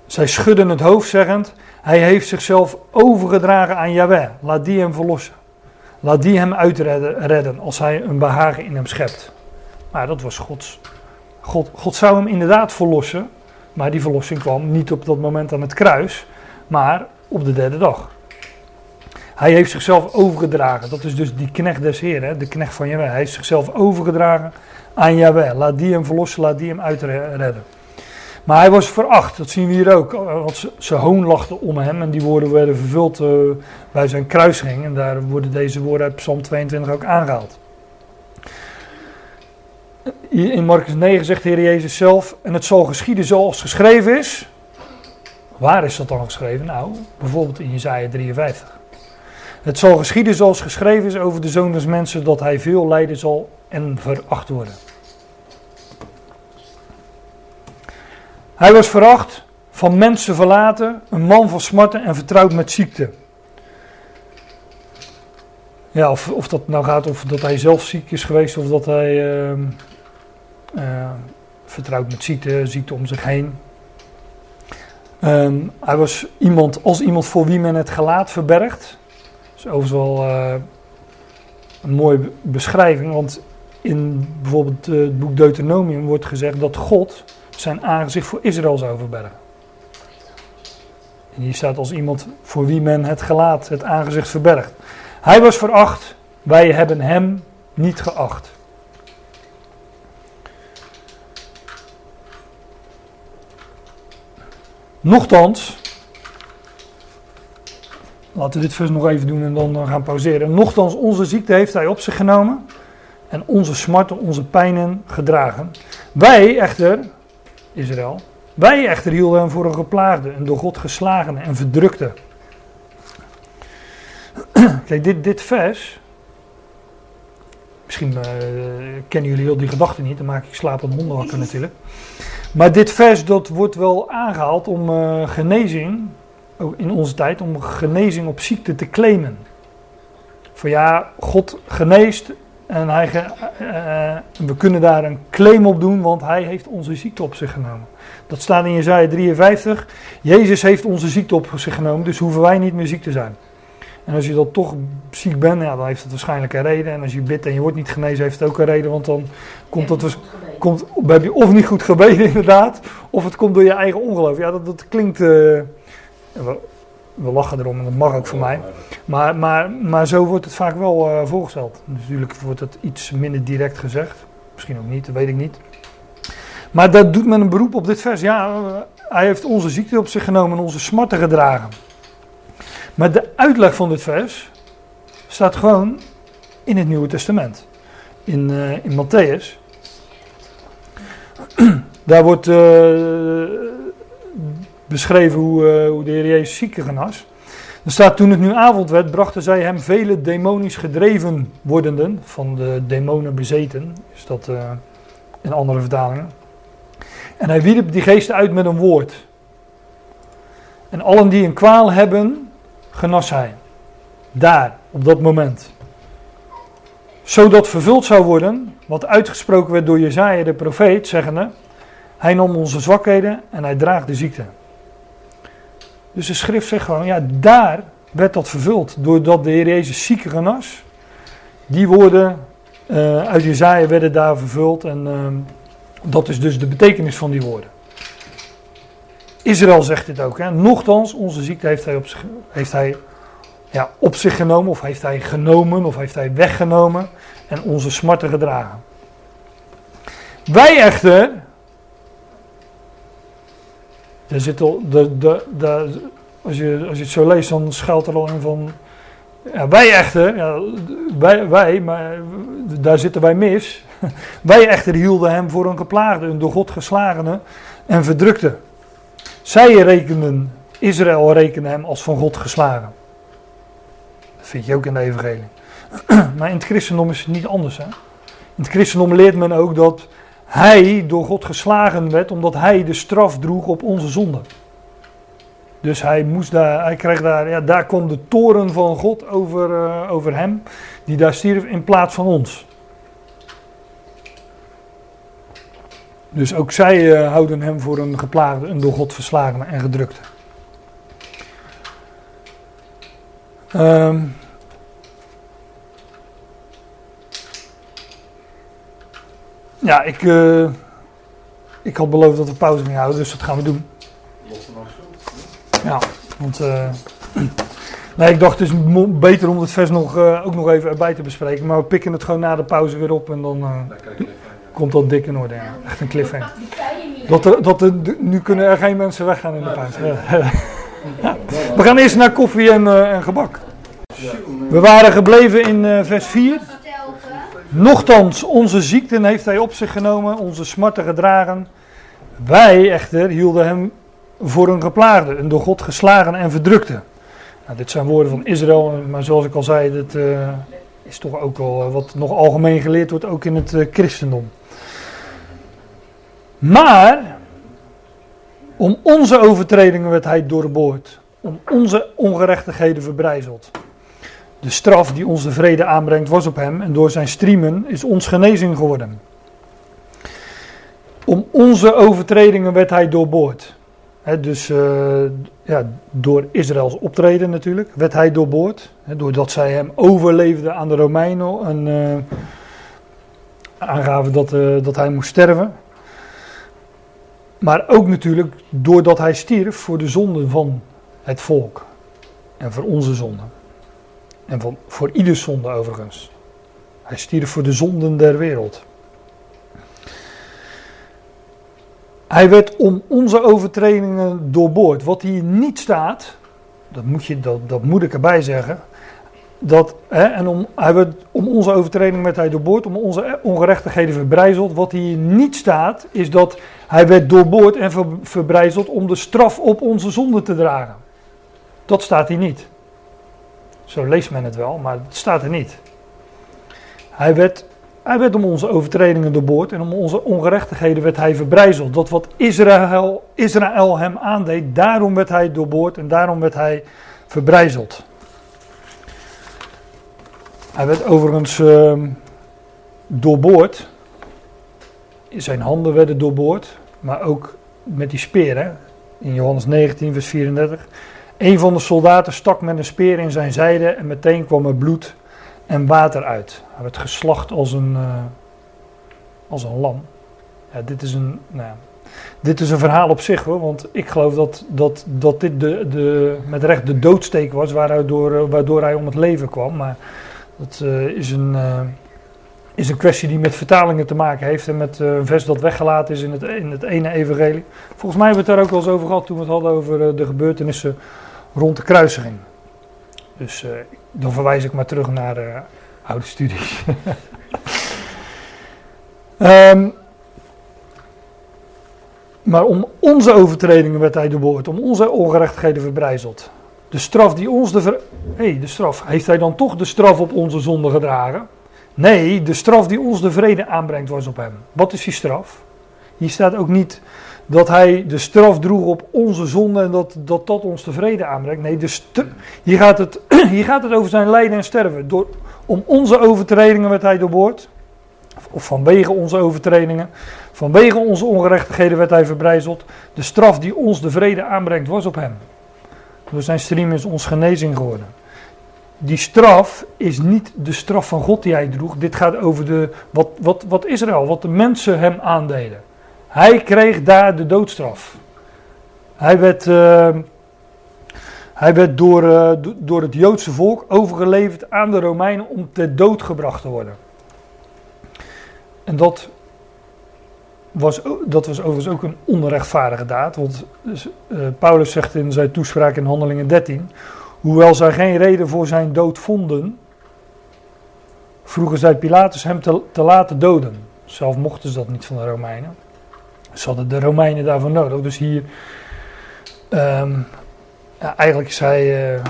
Zij schudden het hoofd zeggend, hij heeft zichzelf overgedragen aan Yahweh, laat die hem verlossen. Laat die hem uitredden als hij een behagen in hem schept. Maar dat was Gods. God, God zou hem inderdaad verlossen, maar die verlossing kwam niet op dat moment aan het kruis, maar op de derde dag. Hij heeft zichzelf overgedragen. Dat is dus die knecht des Heeren, de knecht van Jawel. Hij heeft zichzelf overgedragen aan Jawel. Laat die hem verlossen, laat die hem uitredden. Maar hij was veracht, dat zien we hier ook. Want ze, hoonlachten om hem en die woorden werden vervuld uh, bij zijn kruising. En daar worden deze woorden uit Psalm 22 ook aangehaald. In Marcus 9 zegt de Heer Jezus zelf, en het zal geschieden zoals geschreven is. Waar is dat dan geschreven? Nou, bijvoorbeeld in Jesaja 53. Het zal geschieden zoals geschreven is over de Zoon des Mensen, dat hij veel lijden zal en veracht worden. Hij was veracht, van mensen verlaten, een man van smarten en vertrouwd met ziekte. Ja, of, of dat nou gaat of dat hij zelf ziek is geweest of dat hij uh, vertrouwt met ziekte, ziekte om zich heen. Um, hij was iemand, als iemand voor wie men het gelaat verbergt. Dat is overigens wel uh, een mooie beschrijving, want in bijvoorbeeld het boek Deuteronomium wordt gezegd dat God zijn aangezicht voor Israël zou verbergen. En hier staat als iemand voor wie men het gelaat, het aangezicht verbergt. Hij was veracht, wij hebben hem niet geacht. Nochtans, laten we dit vers nog even doen en dan gaan pauzeren. Nochtans, onze ziekte heeft hij op zich genomen en onze smarten, onze pijnen gedragen. Wij echter, Israël, wij echter hielden hem voor een geplaagde, een door God geslagene en verdrukte. Kijk, dit, dit vers. Misschien uh, kennen jullie heel die gedachten niet, dan maak ik slapende honden wakker natuurlijk. Maar dit vers dat wordt wel aangehaald om uh, genezing, in onze tijd, om genezing op ziekte te claimen. Van ja, God geneest en hij, uh, we kunnen daar een claim op doen, want hij heeft onze ziekte op zich genomen. Dat staat in Jezaja 53. Jezus heeft onze ziekte op zich genomen, dus hoeven wij niet meer ziek te zijn. En als je dan toch ziek bent, ja, dan heeft het waarschijnlijk een reden. En als je bidt en je wordt niet genezen, heeft het ook een reden. Want dan komt dat dus, komt, heb je of niet goed gebeden inderdaad, of het komt door je eigen ongeloof. Ja, dat, dat klinkt... Uh, we, lachen erom en dat mag ook voor mij. Maar, maar, maar zo wordt het vaak wel uh, voorgesteld. Natuurlijk wordt het iets minder direct gezegd. Misschien ook niet, dat weet ik niet. Maar dat doet men een beroep op dit vers. Ja, hij heeft onze ziekte op zich genomen en onze smarten gedragen. Maar de uitleg van dit vers staat gewoon in het Nieuwe Testament. In, uh, in Matthäus. Daar wordt beschreven hoe, uh, hoe de Heer Jezus zieken genas. Er staat toen het nu avond werd, brachten zij hem vele demonisch gedreven wordenden, van de demonen bezeten, is dat in andere vertalingen. En hij wierp die geesten uit met een woord. En allen die een kwaal hebben, genas hij. Daar, op dat moment. Zodat vervuld zou worden, wat uitgesproken werd door Jezaja de profeet, zeggende, hij nam onze zwakheden en hij draagt de ziekte. Dus de schrift zegt gewoon, ja, daar werd dat vervuld, doordat de Heer Jezus zieken genas. Die woorden uh, uit Jezaja werden daar vervuld en uh, dat is dus de betekenis van die woorden. Israël zegt dit ook. Hè? Nochtans, onze ziekte heeft hij, op zich, heeft hij ja, op zich genomen, of heeft hij genomen, of heeft hij weggenomen en onze smarten gedragen. Wij echter, er zit al, de, de, de, als, je, als je het zo leest, dan schuilt er al in van. Wij echter, ja, wij, wij, maar daar zitten wij mis. Wij echter hielden hem voor een geplaagde, een door God geslagene en verdrukte. Zij rekenden, Israël rekende hem als van God geslagen. Dat vind je ook in de evangelie. Maar in het christendom is het niet anders. Hè? In het christendom leert men ook dat hij door God geslagen werd omdat hij de straf droeg op onze zonde. Dus hij, moest daar, hij kreeg daar, ja, daar kwam de toren van God over, uh, over hem, die daar stierf in plaats van ons. Dus ook zij uh, houden hem voor een geplaagde, een door God verslagene en gedrukte. Um, ja, ik, uh, ik had beloofd dat we pauze gingen houden, dus dat gaan we doen. Ja, want uh, nee, ik dacht het is beter om het vers nog, ook nog even erbij te bespreken. Maar we pikken het gewoon na de pauze weer op en dan komt dat dik in orde. Ja. Echt een cliffhanger. Dat er, dat er, nu kunnen er geen mensen weggaan in de pauze. Ja. We gaan eerst naar koffie en, en, gebak. We waren gebleven in vers 4. Nochtans, onze ziekten heeft hij op zich genomen, onze smarten gedragen. Wij echter hielden hem voor een geplaagde, een door God geslagen en verdrukte. Nou, dit zijn woorden van Israël, maar zoals ik al zei, dit uh, is toch ook wel wat nog algemeen geleerd wordt, ook in het christendom. Maar om onze overtredingen werd hij doorboord, om onze ongerechtigheden verbrijzeld. De straf die ons de vrede aanbrengt was op hem en door zijn striemen is ons genezing geworden. Om onze overtredingen werd hij doorboord. dus uh, ja, door Israëls optreden natuurlijk werd hij doorboord. He, doordat zij hem overleefden aan de Romeinen en uh, aangaven dat, uh, dat hij moest sterven. Maar ook natuurlijk doordat hij stierf voor de zonden van het volk. En voor onze zonden. En voor ieder zonde overigens. Hij stierf voor de zonden der wereld. Hij werd om onze overtredingen doorboord. Wat hier niet staat, dat moet, je, dat, dat moet ik erbij zeggen. Dat, hè, en om, hij werd, om onze overtredingen werd hij doorboord, om onze ongerechtigheden verbrijzeld. Wat hier niet staat, is dat hij werd doorboord en ver, verbrijzeld om de straf op onze zonde te dragen. Dat staat hier niet. Zo leest men het wel, maar het staat er niet. Hij werd, hij werd om onze overtredingen doorboord en om onze ongerechtigheden werd hij verbrijzeld. Dat wat Israël, Israël hem aandeed, daarom werd hij doorboord en daarom werd hij verbrijzeld. Hij werd overigens uh, doorboord. Zijn handen werden doorboord, maar ook met die speren. In Johannes 19, vers 34. Een van de soldaten stak met een speer in zijn zijde en meteen kwam er bloed en water uit. Hij werd geslacht als een, uh, als een lam. Ja, dit, is een, nou, dit is een verhaal op zich hoor, want ik geloof dat, dat, dat dit de, de, met recht de doodsteek was waardoor, waardoor hij om het leven kwam. Maar dat uh, is, een, is een kwestie die met vertalingen te maken heeft en met een vers dat weggelaten is in het, in het ene evangelie. Volgens mij hebben we het daar ook wel eens over gehad toen we het hadden over de gebeurtenissen rond de kruisiging. Dus uh, dan verwijs ik maar terug naar uh, oude studies. um, maar om onze overtredingen werd hij doorboord, om onze ongerechtigheden verbrijzeld. De straf die ons de. Hey, de straf. Heeft hij dan toch de straf op onze zonde gedragen? Nee, de straf die ons de vrede aanbrengt was op hem. Wat is die straf? Hier staat ook niet dat hij de straf droeg op onze zonde en dat dat, dat ons tevreden aanbrengt. Nee, de hier, gaat het, hier gaat het over zijn lijden en sterven. Door, om onze overtredingen werd hij doorboord. Of vanwege onze overtredingen. Vanwege onze ongerechtigheden werd hij verbrijzeld. De straf die ons de vrede aanbrengt was op hem. Door zijn stream is ons genezing geworden. Die straf is niet de straf van God die hij droeg. Dit gaat over de, wat, wat, wat Israël, wat de mensen hem aandeden. Hij kreeg daar de doodstraf. Hij werd, uh, hij werd door, uh, door het Joodse volk overgeleverd aan de Romeinen om ter dood gebracht te worden. En dat was, dat was overigens ook een onrechtvaardige daad. Want uh, Paulus zegt in zijn toespraak in Handelingen 13: Hoewel zij geen reden voor zijn dood vonden, vroegen zij Pilatus hem te, te laten doden. Zelf mochten ze dat niet van de Romeinen. Ze hadden de Romeinen daarvoor nodig. Dus hier, ja, eigenlijk is hij uh,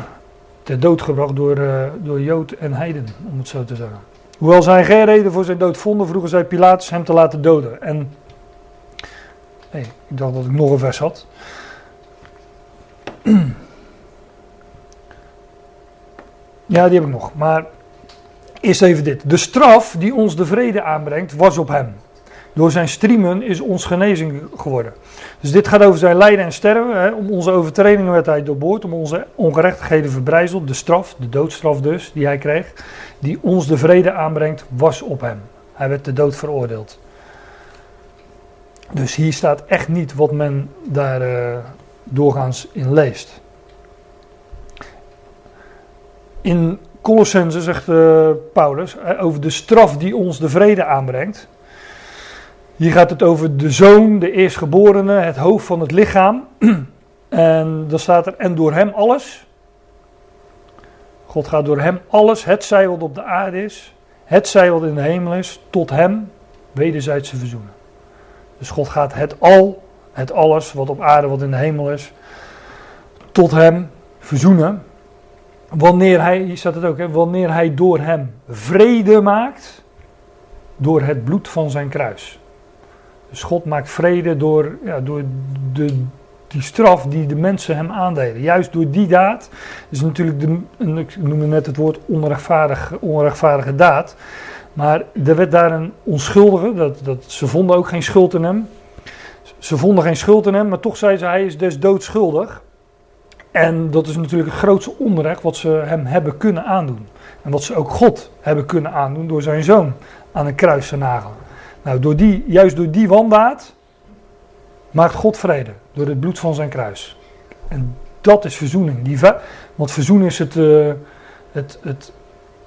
ter dood gebracht door, uh, door Jood en Heiden, om het zo te zeggen. Hoewel zij geen reden voor zijn dood vonden, vroegen zij Pilatus hem te laten doden. En, hey, ik dacht dat ik nog een vers had. Ja, die heb ik nog. Maar eerst even dit. De straf die ons de vrede aanbrengt, was op hem. Door zijn striemen is ons genezing geworden. Dus dit gaat over zijn lijden en sterven. Hè. Om onze overtredingen werd hij doorboord. Om onze ongerechtigheden verbrijzeld. De straf, de doodstraf dus, die hij kreeg. Die ons de vrede aanbrengt, was op hem. Hij werd de dood veroordeeld. Dus hier staat echt niet wat men daar uh, doorgaans in leest. In Colossense zegt uh, Paulus over de straf die ons de vrede aanbrengt. Hier gaat het over de zoon, de eerstgeborene, het hoofd van het lichaam. En dan staat er, en door hem alles. God gaat door hem alles, het zij wat op de aarde is, het zij wat in de hemel is, tot hem wederzijdse verzoenen. Dus God gaat het al, het alles wat op aarde, wat in de hemel is, tot hem verzoenen. Wanneer hij, hier staat het ook, hè, wanneer hij door hem vrede maakt, door het bloed van zijn kruis. Dus God maakt vrede door, ja, door de die straf die de mensen hem aandeden. Juist door die daad, is natuurlijk, de, ik noemde net het woord onrechtvaardige, onrechtvaardige daad. Maar er werd daar een onschuldige, dat, dat, ze vonden ook geen schuld in hem. Ze vonden geen schuld in hem, maar toch zei ze hij is des doodschuldig. En dat is natuurlijk het grootste onrecht wat ze hem hebben kunnen aandoen. En wat ze ook God hebben kunnen aandoen door zijn zoon aan een kruis te nagelen. Nou, door die, juist door die wandaad maakt God vrede. Door het bloed van zijn kruis. En dat is verzoening. Die, want verzoening is het, uh, het, het,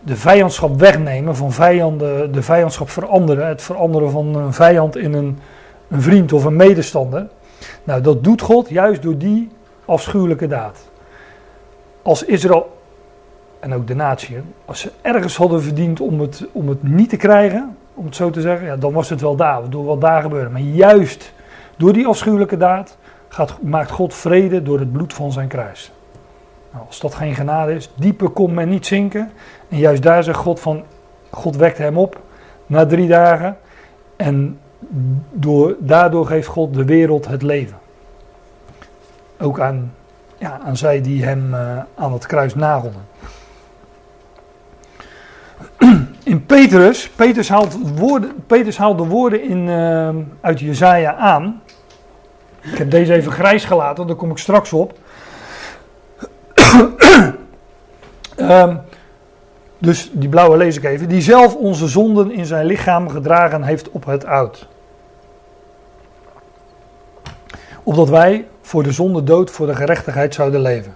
de vijandschap wegnemen van vijanden, de vijandschap veranderen. Het veranderen van een vijand in een, een vriend of een medestander. Nou, dat doet God juist door die afschuwelijke daad. Als Israël, en ook de natie, als ze ergens hadden verdiend om het, om het niet te krijgen, om het zo te zeggen, ja, dan was het wel daar, door wat daar gebeurde. Maar juist door die afschuwelijke daad gaat, maakt God vrede door het bloed van zijn kruis. Nou, als dat geen genade is, dieper kon men niet zinken. En juist daar zegt God van, God wekt hem op na drie dagen. En door, daardoor geeft God de wereld het leven. Ook aan, ja, aan zij die hem uh, aan het kruis nagelden. In Petrus, Petrus haalt, woorden, Petrus haalt de woorden in, uh, uit Jezaja aan. Ik heb deze even grijs gelaten, daar kom ik straks op. um, dus die blauwe lees ik even. Die zelf onze zonden in zijn lichaam gedragen heeft op het oud. Opdat wij voor de zonde dood, voor de gerechtigheid zouden leven.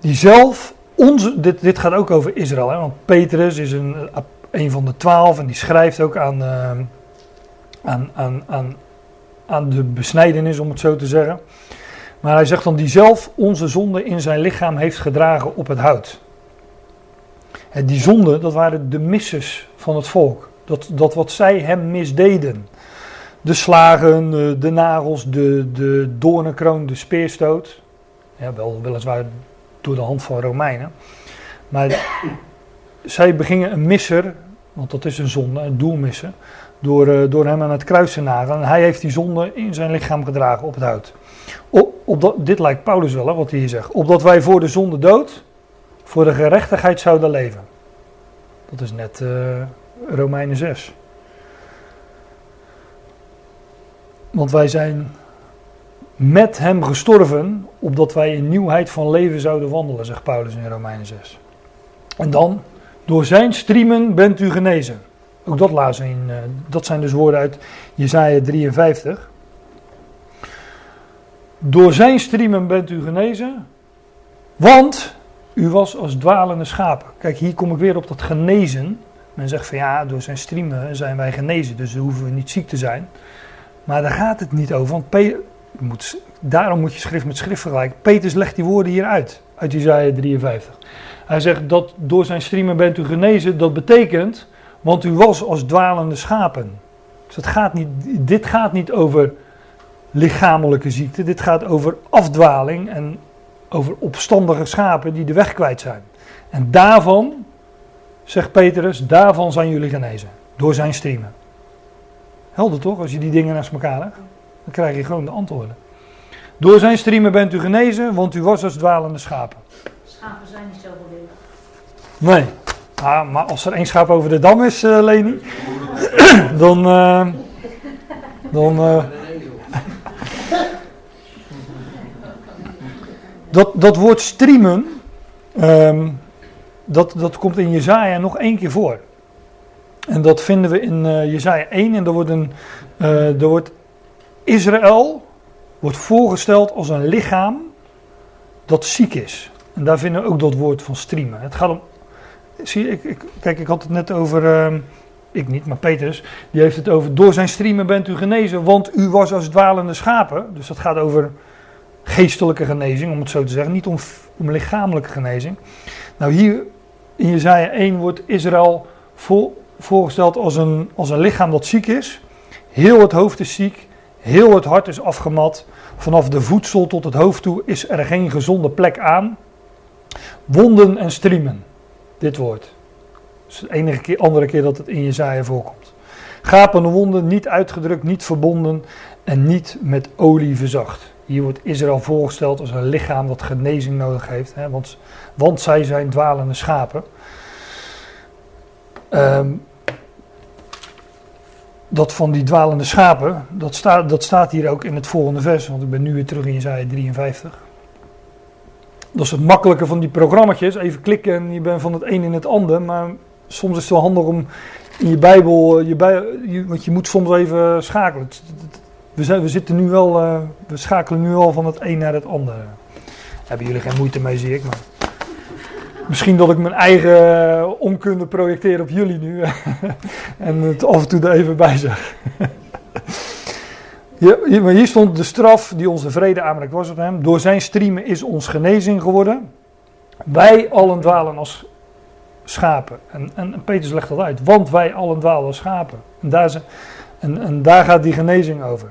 Die zelf onze, dit, dit gaat ook over Israël, hè, want Petrus is een, een van de twaalf en die schrijft ook aan, uh, aan, aan, aan, aan de besnijdenis, om het zo te zeggen. Maar hij zegt dan die zelf onze zonde in zijn lichaam heeft gedragen op het hout. En die zonde, dat waren de misses van het volk. Dat, dat wat zij hem misdeden. De slagen, de nagels, de, de doornenkroon, de speerstoot. Ja, wel, weliswaar door de hand van Romeinen. Maar zij begingen een misser, want dat is een zonde, een doelmissen, door, uh, door hem aan het kruis te nagelen. En hij heeft die zonde in zijn lichaam gedragen op het hout. Op, op dat, dit lijkt Paulus wel, hè, wat hij hier zegt. Opdat wij voor de zonde dood, voor de gerechtigheid zouden leven. Dat is net uh, Romeinen 6. Want wij zijn met hem gestorven, opdat wij in nieuwheid van leven zouden wandelen, zegt Paulus in Romeinen 6. En dan, door zijn striemen bent u genezen. Ook dat lazen in, uh, dat zijn dus woorden uit Jesaja 53. Door zijn striemen bent u genezen, want u was als dwalende schapen. Kijk, hier kom ik weer op dat genezen. Men zegt van ja, door zijn striemen zijn wij genezen, dus hoeven we niet ziek te zijn. Maar daar gaat het niet over, want moet, daarom moet je schrift met schrift vergelijken. Peters legt die woorden hier uit, uit Isaiah 53. Hij zegt dat door zijn striemen bent u genezen, dat betekent, want u was als dwalende schapen. Dus het gaat niet, dit gaat niet over lichamelijke ziekte, dit gaat over afdwaling en over opstandige schapen die de weg kwijt zijn. En daarvan, zegt Petrus, daarvan zijn jullie genezen, door zijn striemen. Helder toch, als je die dingen naast elkaar legt? Dan krijg je gewoon de antwoorden. Door zijn striemen bent u genezen, want u was als dwalende schapen. Schapen zijn niet zoveel willen. Nee. Ah, maar als er één schaap over de dam is, uh, Leni, dan. Uh, dan uh, dat, dat woord streamen, um, dat, dat komt in Jezaja nog één keer voor. En dat vinden we in uh, Jezaja 1 en er wordt, een, uh, er wordt Israël wordt voorgesteld als een lichaam dat ziek is. En daar vinden we ook dat woord van streamen. Het gaat om. Zie, ik, ik, kijk, ik had het net over. Uh, ik niet, maar Petrus. Die heeft het over. Door zijn streamen bent u genezen, want u was als dwalende schapen. Dus dat gaat over geestelijke genezing, om het zo te zeggen. Niet om, om lichamelijke genezing. Nou, hier in Jezaja 1 wordt Israël voorgesteld als een, als een lichaam dat ziek is. Heel het hoofd is ziek. Heel het hart is afgemat. Vanaf de voedsel tot het hoofd toe is er geen gezonde plek aan. Wonden en striemen. Dit woord. Dat is de enige keer, andere keer dat het in Jezaja voorkomt. Gapende wonden, niet uitgedrukt, niet verbonden en niet met olie verzacht. Hier wordt Israël voorgesteld als een lichaam dat genezing nodig heeft, hè, want, want zij zijn dwalende schapen. Um, dat van die dwalende schapen, dat, staat dat staat hier ook in het volgende vers, want ik ben nu weer terug in Jezaja 53. Dat is het makkelijke van die programma's, even klikken en je bent van het een in het ander, maar soms is het wel handig om in je Bijbel, je bij, je, want je moet soms even schakelen. We, zijn, we zitten nu wel, uh, we schakelen nu al van het een naar het ander. Hebben jullie geen moeite mee, zie ik, maar... Misschien dat ik mijn eigen onkunde projecteer op jullie nu. en het af en toe er even bij zeg. maar hier stond de straf die onze vrede aanbrengt was op hem. Door zijn striemen is ons genezing geworden. Wij allen dwalen als schapen. En, en, Petrus legt dat uit. Want wij allen dwalen als schapen. En daar, en, en daar gaat die genezing over.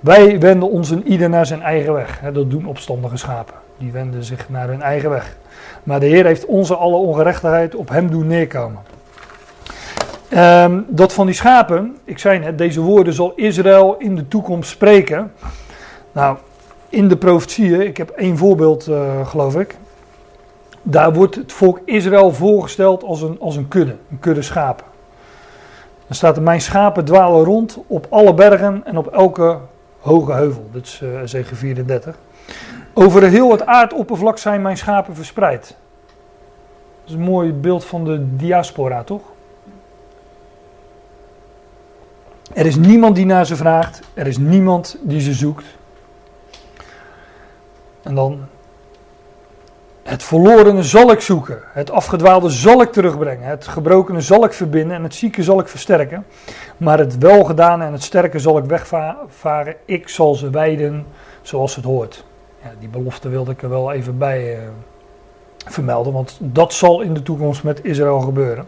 Wij wenden ons een ieder naar zijn eigen weg. dat doen opstandige schapen. Die wenden zich naar hun eigen weg. Maar de Heer heeft onze alle ongerechtigheid op hem doen neerkomen. Um, dat van die schapen, ik zei net, deze woorden zal Israël in de toekomst spreken. Nou, in de profetieën, ik heb één voorbeeld uh, geloof ik. Daar wordt het volk Israël voorgesteld als een, als een kudde, een kudde schapen. Dan staat er, mijn schapen dwalen rond op alle bergen en op elke hoge heuvel. Dat is uh, Zegen 34. Over heel het aardoppervlak zijn mijn schapen verspreid. Dat is een mooi beeld van de diaspora, toch? Er is niemand die naar ze vraagt. Er is niemand die ze zoekt. En dan. Het verlorene zal ik zoeken. Het afgedwaalde zal ik terugbrengen. Het gebrokene zal ik verbinden. En het zieke zal ik versterken. Maar het welgedane en het sterke zal ik wegvaren. Ik zal ze wijden zoals het hoort die belofte wilde ik er wel even bij uh, vermelden, want dat zal in de toekomst met Israël gebeuren.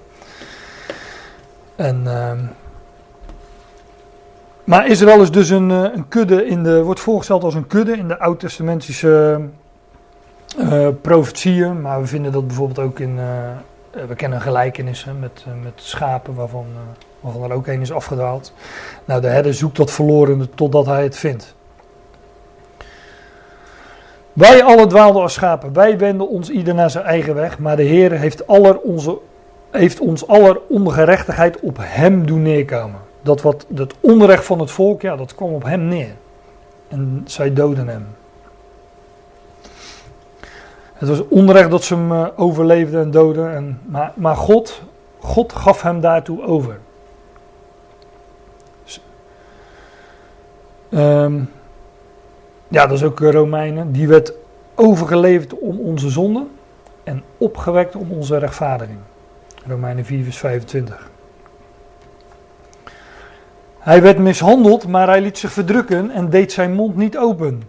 En, uh, maar Israël is dus een, eh, een kudde, in de, wordt voorgesteld als een kudde in de oud-testamentische uh, profetieën, maar we vinden dat bijvoorbeeld ook in, we kennen gelijkenissen met, met schapen waarvan, waarvan er ook een is afgedwaald. Nou, de herder zoekt dat verloren totdat hij het vindt. Wij alle dwaalden als schapen, wij wenden ons ieder naar zijn eigen weg, maar de Heer heeft, aller onze, heeft ons aller ongerechtigheid op hem doen neerkomen. Dat wat het onrecht van het volk, ja, dat kwam op hem neer. En zij doden hem. Het was onrecht dat ze hem uh, overleefden en doden. En, maar, maar God, God gaf hem daartoe over. Um, ja, dat is ook Romeinen. Die werd overgeleverd om onze zonde en opgewekt om onze rechtvaardiging. Romeinen 4, vers 25. Hij werd mishandeld, maar hij liet zich verdrukken en deed zijn mond niet open.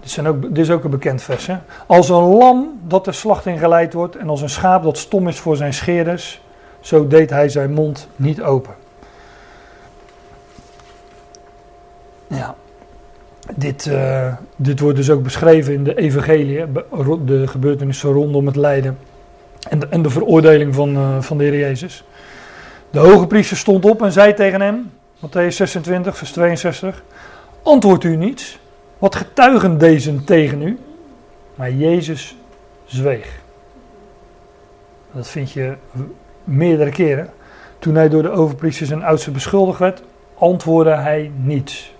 Dit, zijn ook, dit is ook een bekend vers. Hè? Als een lam dat ter slachting geleid wordt en als een schaap dat stom is voor zijn scheerders, zo deed hij zijn mond niet open. Ja. Dit, uh, dit wordt dus ook beschreven in de evangelie, de gebeurtenissen rondom het lijden en de, en de veroordeling van, uh, van de Heer Jezus. De hoge priester stond op en zei tegen hem, Matthäus 26, vers 62, antwoordt u niets? Wat getuigen deze tegen u? Maar Jezus zweeg. Dat vind je meerdere keren. Toen hij door de overpriesters en oudsten beschuldigd werd, antwoordde hij niets.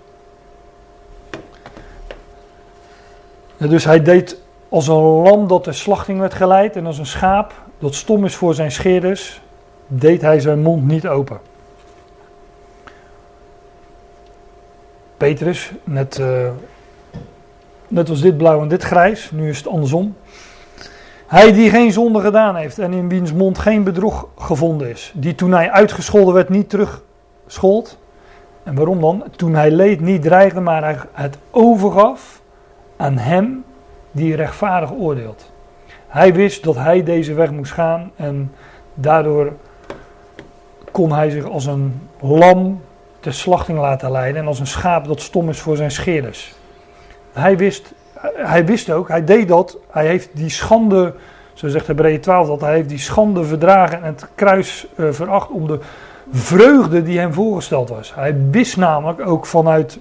Dus hij deed als een lam dat de slachting werd geleid en als een schaap dat stom is voor zijn scheerders, deed hij zijn mond niet open. Petrus, net, uh, net was dit blauw en dit grijs, nu is het andersom. Hij die geen zonde gedaan heeft en in wiens mond geen bedrog gevonden is, die toen hij uitgescholden werd niet terugschold. En waarom dan? Toen hij leed niet dreigde, maar hij het overgaf aan hem die rechtvaardig oordeelt. Hij wist dat hij deze weg moest gaan en daardoor kon hij zich als een lam ter slachting laten leiden en als een schaap dat stom is voor zijn scheerders. Hij wist, hij wist ook, hij deed dat, hij heeft die schande, zo zegt Hebreeën 12, dat hij heeft die schande verdragen en het kruis uh, veracht om de vreugde die hem voorgesteld was. Hij wist namelijk ook vanuit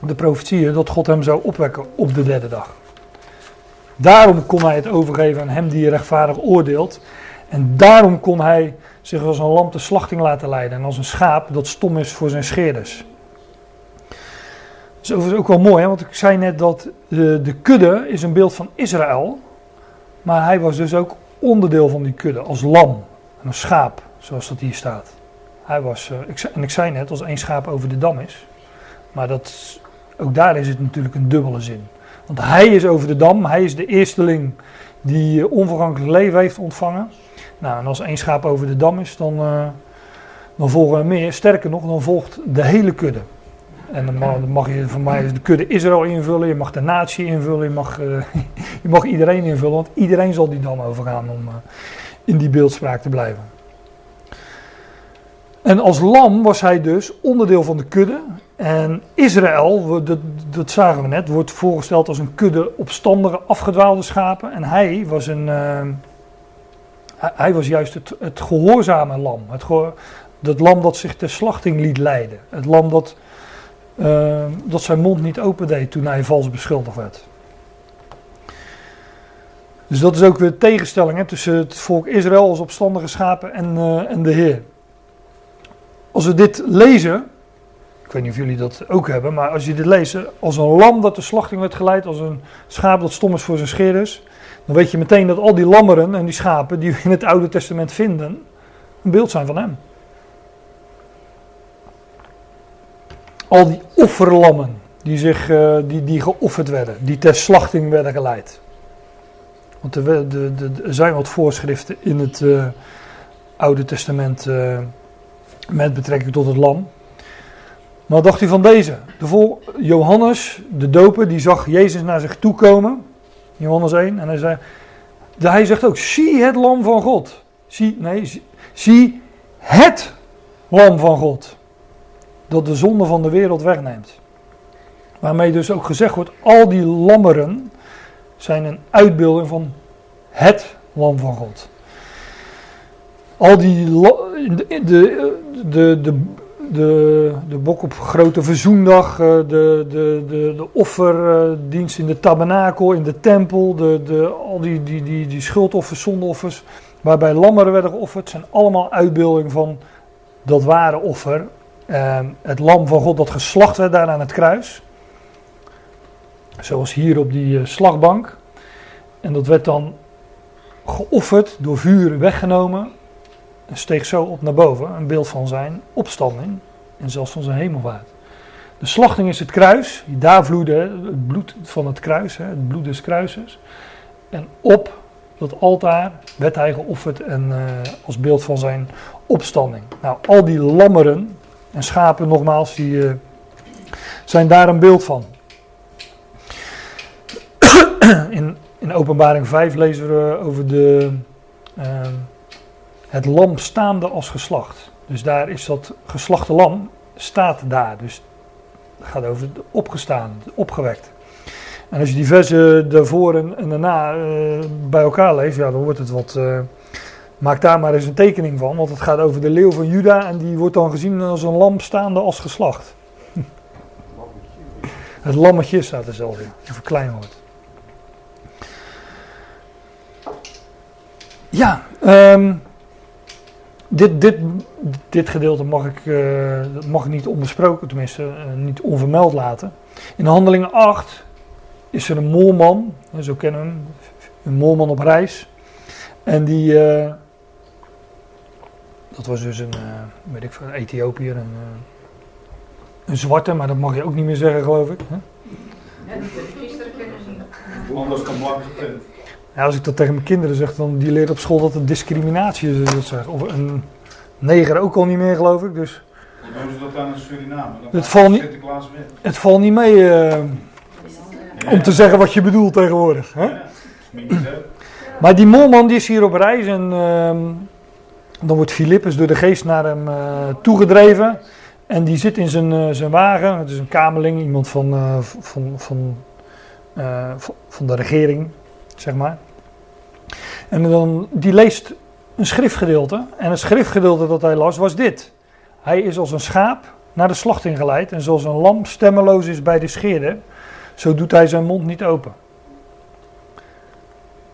de profetieën dat God hem zou opwekken op de derde dag. Daarom kon hij het overgeven aan hem die rechtvaardig oordeelt. En daarom kon hij zich als een lam de slachting laten leiden en als een schaap dat stom is voor zijn scheerders. Dat is ook wel mooi, hè? want ik zei net dat de, de kudde is een beeld van Israël. Maar hij was dus ook onderdeel van die kudde, als lam en als schaap, zoals dat hier staat. Hij was, uh, ik, en ik zei net, als één schaap over de dam is. Maar dat, ook daar is het natuurlijk een dubbele zin. Want hij is over de dam, hij is de eersteling die uh, onvergankelijk leven heeft ontvangen. Nou, en als één schaap over de dam is, dan, uh, dan volgen er meer. Sterker nog, dan volgt de hele kudde. En dan mag, je van mij de kudde Israël invullen, je mag de natie invullen, je mag, uh, je mag iedereen invullen, want iedereen zal die dam overgaan om in die beeldspraak te blijven. En als lam was hij dus onderdeel van de kudde. En Israël, dat, dat zagen we net, wordt voorgesteld als een kudde opstandige, afgedwaalde schapen. En hij was een, uh, hij was juist het, gehoorzame lam. Het gehoor, dat lam dat zich ter slachting liet leiden. Het lam dat, uh, dat zijn mond niet opendeed toen hij vals beschuldigd werd. Dus dat is ook weer de tegenstelling hè, tussen het volk Israël als opstandige schapen en, uh, en de Heer. Als we dit lezen, ik weet niet of jullie dat ook hebben, maar als je dit leest, als een lam dat de slachting werd geleid, als een schaap dat stom is voor zijn scheerders, dan weet je meteen dat al die lammeren en die schapen die we in het Oude Testament vinden, een beeld zijn van hem. Al die offerlammen die, zich, uh, die, die geofferd werden, die ter slachting werden geleid. Want er, zijn wat voorschriften in het uh, Oude Testament uh, met betrekking tot het lam. Maar wat dacht u van deze? De vol, Johannes, de doper, die zag Jezus naar zich toe komen. Johannes 1. En hij, zei, hij zegt ook, zie het lam van God. Zie, nee, zie, zie het lam van God. Dat de zonde van de wereld wegneemt. Waarmee dus ook gezegd wordt, al die lammeren zijn een uitbeelding van het lam van God. Al die, de, de, de, de, de, de bok op grote verzoendag, de, de, de, de offerdienst in de tabernakel, in de tempel, de, de, al die, die, die, die schuldoffers, zondeoffers, waarbij lammeren werden geofferd, zijn allemaal uitbeelding van dat ware offer. Eh, het lam van God dat geslacht werd daar aan het kruis. Zoals hier op die uh, slagbank. En dat werd dan geofferd, door vuur weggenomen. En steeg zo op naar boven, een beeld van zijn opstanding en zelfs van zijn hemelvaart. De slachting is het kruis, daar vloeide het bloed van het kruis, het bloed des kruises. En op dat altaar werd hij geofferd en, uh, als beeld van zijn opstanding. Nou, al die lammeren en schapen nogmaals, die uh, zijn daar een beeld van. In, in openbaring 5 lezen we over de... Uh, het lam staande als geslacht. Dus daar is dat geslachte lam, staat daar. Dus het gaat over het opgestaan, opgewekt. En als je die versen daarvoor en, daarna uh, bij elkaar leest, ja, dan wordt het wat. Uh, maak daar maar eens een tekening van, want het gaat over de leeuw van Juda en die wordt dan gezien als een lam staande als geslacht. het lammetje staat er zelf in, een verkleinwoord. Ja, um, dit, dit, dit gedeelte mag ik, uh, mag ik niet onbesproken, tenminste uh, niet onvermeld laten. In handelingen 8 is er een molman, zo kennen we hem, een molman op reis. En die, uh, dat was dus een, weet ik veel, Ethiopiër, een, een zwarte, maar dat mag je ook niet meer zeggen geloof ik. Hè? Anders dan blank geprint. Ja, als ik dat tegen mijn kinderen zeg, dan die leren op school dat het discriminatie is. Dat zeg. Of een neger ook al niet meer, geloof ik. Dus. Hoe doen ze dat dan in Suriname? Dan het, valt niet, het valt niet mee uh, ja. om te zeggen wat je bedoelt tegenwoordig. Hè? Ja, maar die molman die is hier op reis en uh, dan wordt Filippus door de geest naar hem uh, toegedreven. En die zit in zijn, uh, zijn wagen. Het is een kamerling, iemand van, van, van, van de regering zeg maar. En dan, die leest een schriftgedeelte. En het schriftgedeelte dat hij las was dit. Hij is als een schaap naar de slachting geleid en zoals een lam stemmeloos is bij de scheerder, zo doet hij zijn mond niet open.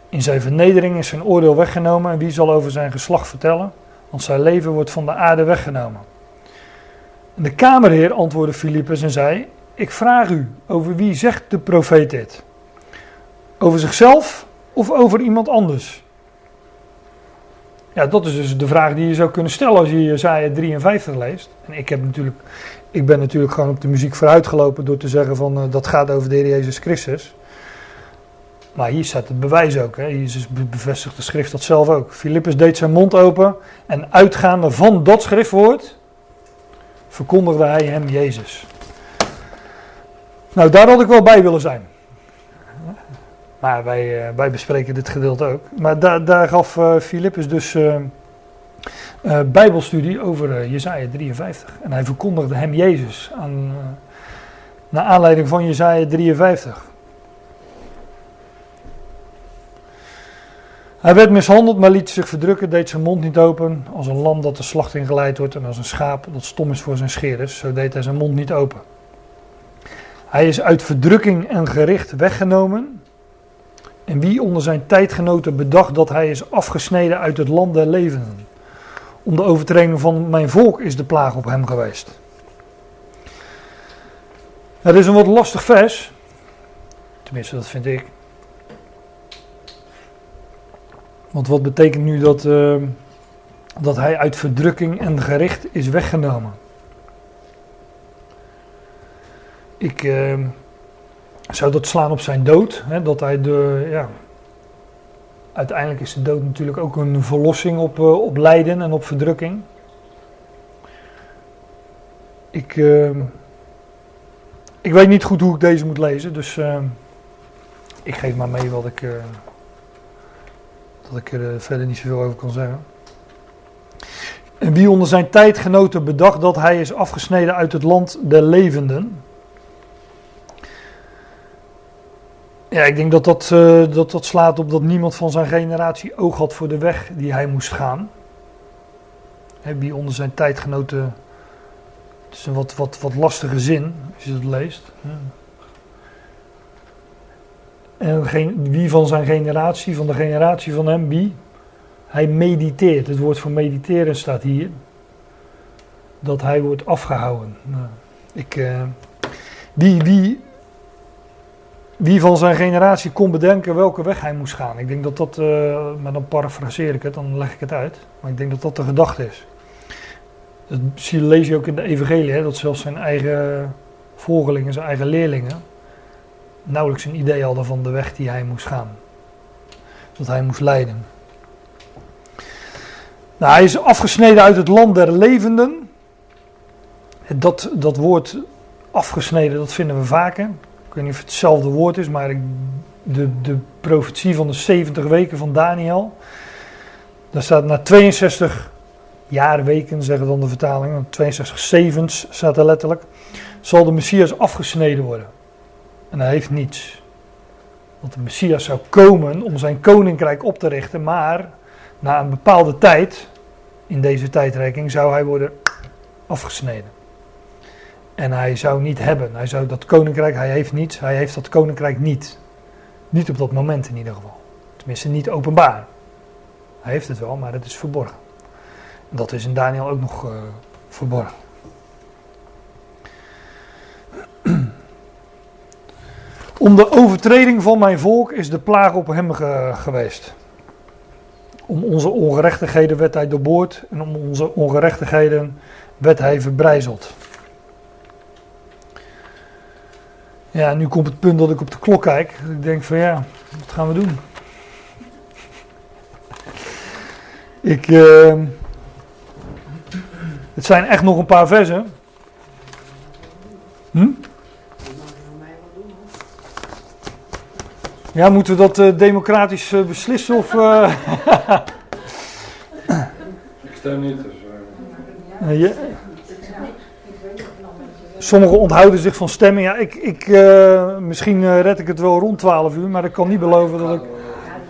In zijn vernedering is zijn oordeel weggenomen en wie zal over zijn geslacht vertellen, want zijn leven wordt van de aarde weggenomen. En de kamerheer antwoordde Filippus en zei, ik vraag u, over wie zegt de profeet dit? Over zichzelf of over iemand anders? Ja, dat is dus de vraag die je zou kunnen stellen als je Jezaja 53 leest. En ik, heb natuurlijk, ik ben natuurlijk gewoon op de muziek vooruitgelopen door te zeggen van uh, dat gaat over de Heer Jezus Christus. Maar hier staat het bewijs ook. Hè. Jezus bevestigt de schrift dat zelf ook. Filippus deed zijn mond open en uitgaande van dat schriftwoord verkondigde hij hem Jezus. Nou, daar had ik wel bij willen zijn. Maar wij, uh, wij bespreken dit gedeelte ook. Maar daar, daar gaf Filippus dus uh, bijbelstudie over Jezaja 53. En hij verkondigde hem Jezus aan, naar aanleiding van Jezaja 53. Hij werd mishandeld, maar liet zich verdrukken, deed zijn mond niet open. Als een lam dat de slachting geleid wordt en als een schaap dat stom is voor zijn scheerders, zo deed hij zijn mond niet open. Hij is uit verdrukking en gericht weggenomen. En wie onder zijn tijdgenoten bedacht dat hij is afgesneden uit het land der levenden? Om de overtreding van mijn volk is de plaag op hem geweest. Het is een wat lastig vers. Tenminste, dat vind ik. Want wat betekent nu dat, uh, dat hij uit verdrukking en gericht is weggenomen? Ik uh, zou dat slaan op zijn dood. Hè, dat hij de, ja, uiteindelijk is de dood natuurlijk ook een verlossing op, uh, op lijden en op verdrukking. Ik, ik weet niet goed hoe ik deze moet lezen, dus ik geef maar mee wat ik dat ik er eh, verder niet zoveel over kan zeggen. En wie onder zijn tijdgenoten bedacht dat hij is afgesneden uit het land der levenden. Ja, ik denk dat dat, uh, dat dat slaat op dat niemand van zijn generatie oog had voor de weg die hij moest gaan. He, wie onder zijn tijdgenoten. Het is een wat, wat, wat lastige zin als je dat leest. En wie van zijn generatie, van de generatie van hem, wie? Hij mediteert. Het woord voor mediteren staat hier. Dat hij wordt afgehouden. Nou, ik, uh, wie, wie, wie van zijn generatie kon bedenken welke weg hij moest gaan? Ik denk dat dat, uh, maar dan parafraseer ik het, dan leg ik het uit. Maar ik denk dat dat de gedachte is. Dat lees je ook in de evangelie, hè, dat zelfs zijn eigen volgelingen, zijn eigen leerlingen nauwelijks een idee hadden van de weg die hij moest gaan. Dat hij moest leiden. Nou, hij is afgesneden uit het land der levenden. Dat, dat woord afgesneden, dat vinden we vaker. Ik weet niet of het hetzelfde woord is, maar de, de profetie van de 70 weken van Daniel. Daar staat na 62 jaar weken, zeggen dan de vertalingen, 62 zevens staat er letterlijk, zal de Messias afgesneden worden. En hij heeft niets. Want de Messias zou komen om zijn koninkrijk op te richten, maar na een bepaalde tijd, in deze tijdreiking, zou hij worden afgesneden. En hij zou niet hebben. Hij zou dat koninkrijk, hij heeft niets, hij heeft dat koninkrijk niet. Niet op dat moment in ieder geval. Tenminste, niet openbaar. Hij heeft het wel, maar het is verborgen. En dat is in Daniel ook nog uh, verborgen. Om de overtreding van mijn volk is de plaag op hem geweest. Om onze ongerechtigheden werd hij doorboord en om onze ongerechtigheden werd hij verbrijzeld. Ja, nu komt het punt dat ik op de klok kijk. Ik denk van ja, wat gaan we doen? Ik, uh, het zijn echt nog een paar versen. Hm? Ja, moeten we dat uh, democratisch uh, beslissen of... Uh... ik stem niet, dus... Ja. Sommigen onthouden zich van stemmen. Ja, ik, ik, misschien red ik het wel rond 12 uur, maar ik kan niet beloven dat ik...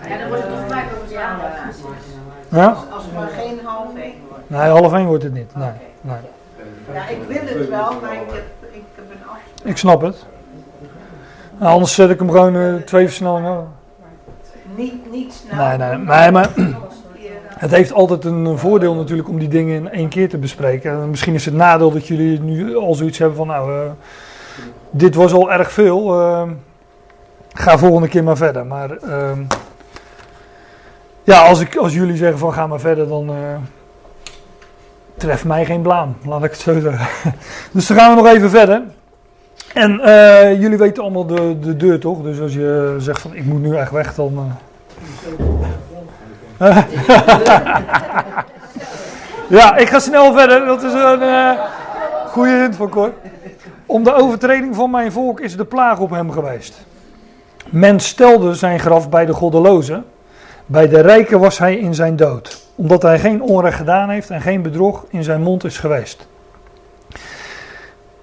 Ja, dan wordt het nog gelijk over Ja? Als het maar geen half één wordt. Nee, half één wordt het niet. Nee, nee. Ja, ik wil het wel, maar ik heb, ik heb een afspraak. Ik snap het. Nou, anders zet ik hem gewoon eh, twee versnellingen. Niet, niet snel. Nee, nee, nee, maar het heeft altijd een voordeel natuurlijk om die dingen in één keer te bespreken. En misschien is het nadeel dat jullie nu al zoiets hebben van, nou, eh, dit was al erg veel. eh, ga volgende keer maar verder. Maar ehm, ja, als, ik, als jullie zeggen van ga maar verder, dan eh treft mij geen blaam. Laat ik het zo zeggen. dus dan gaan we nog even verder. En jullie weten allemaal de, de deur toch? Dus als je zegt van ik moet nu echt weg, dan... ja, ik ga snel verder. Dat is een eh goede hint van Cor. Om de overtreding van mijn volk is de plaag op hem geweest. Men stelde zijn graf bij de goddelozen. Bij de rijken was hij in zijn dood. Omdat hij geen onrecht gedaan heeft en geen bedrog in zijn mond is geweest.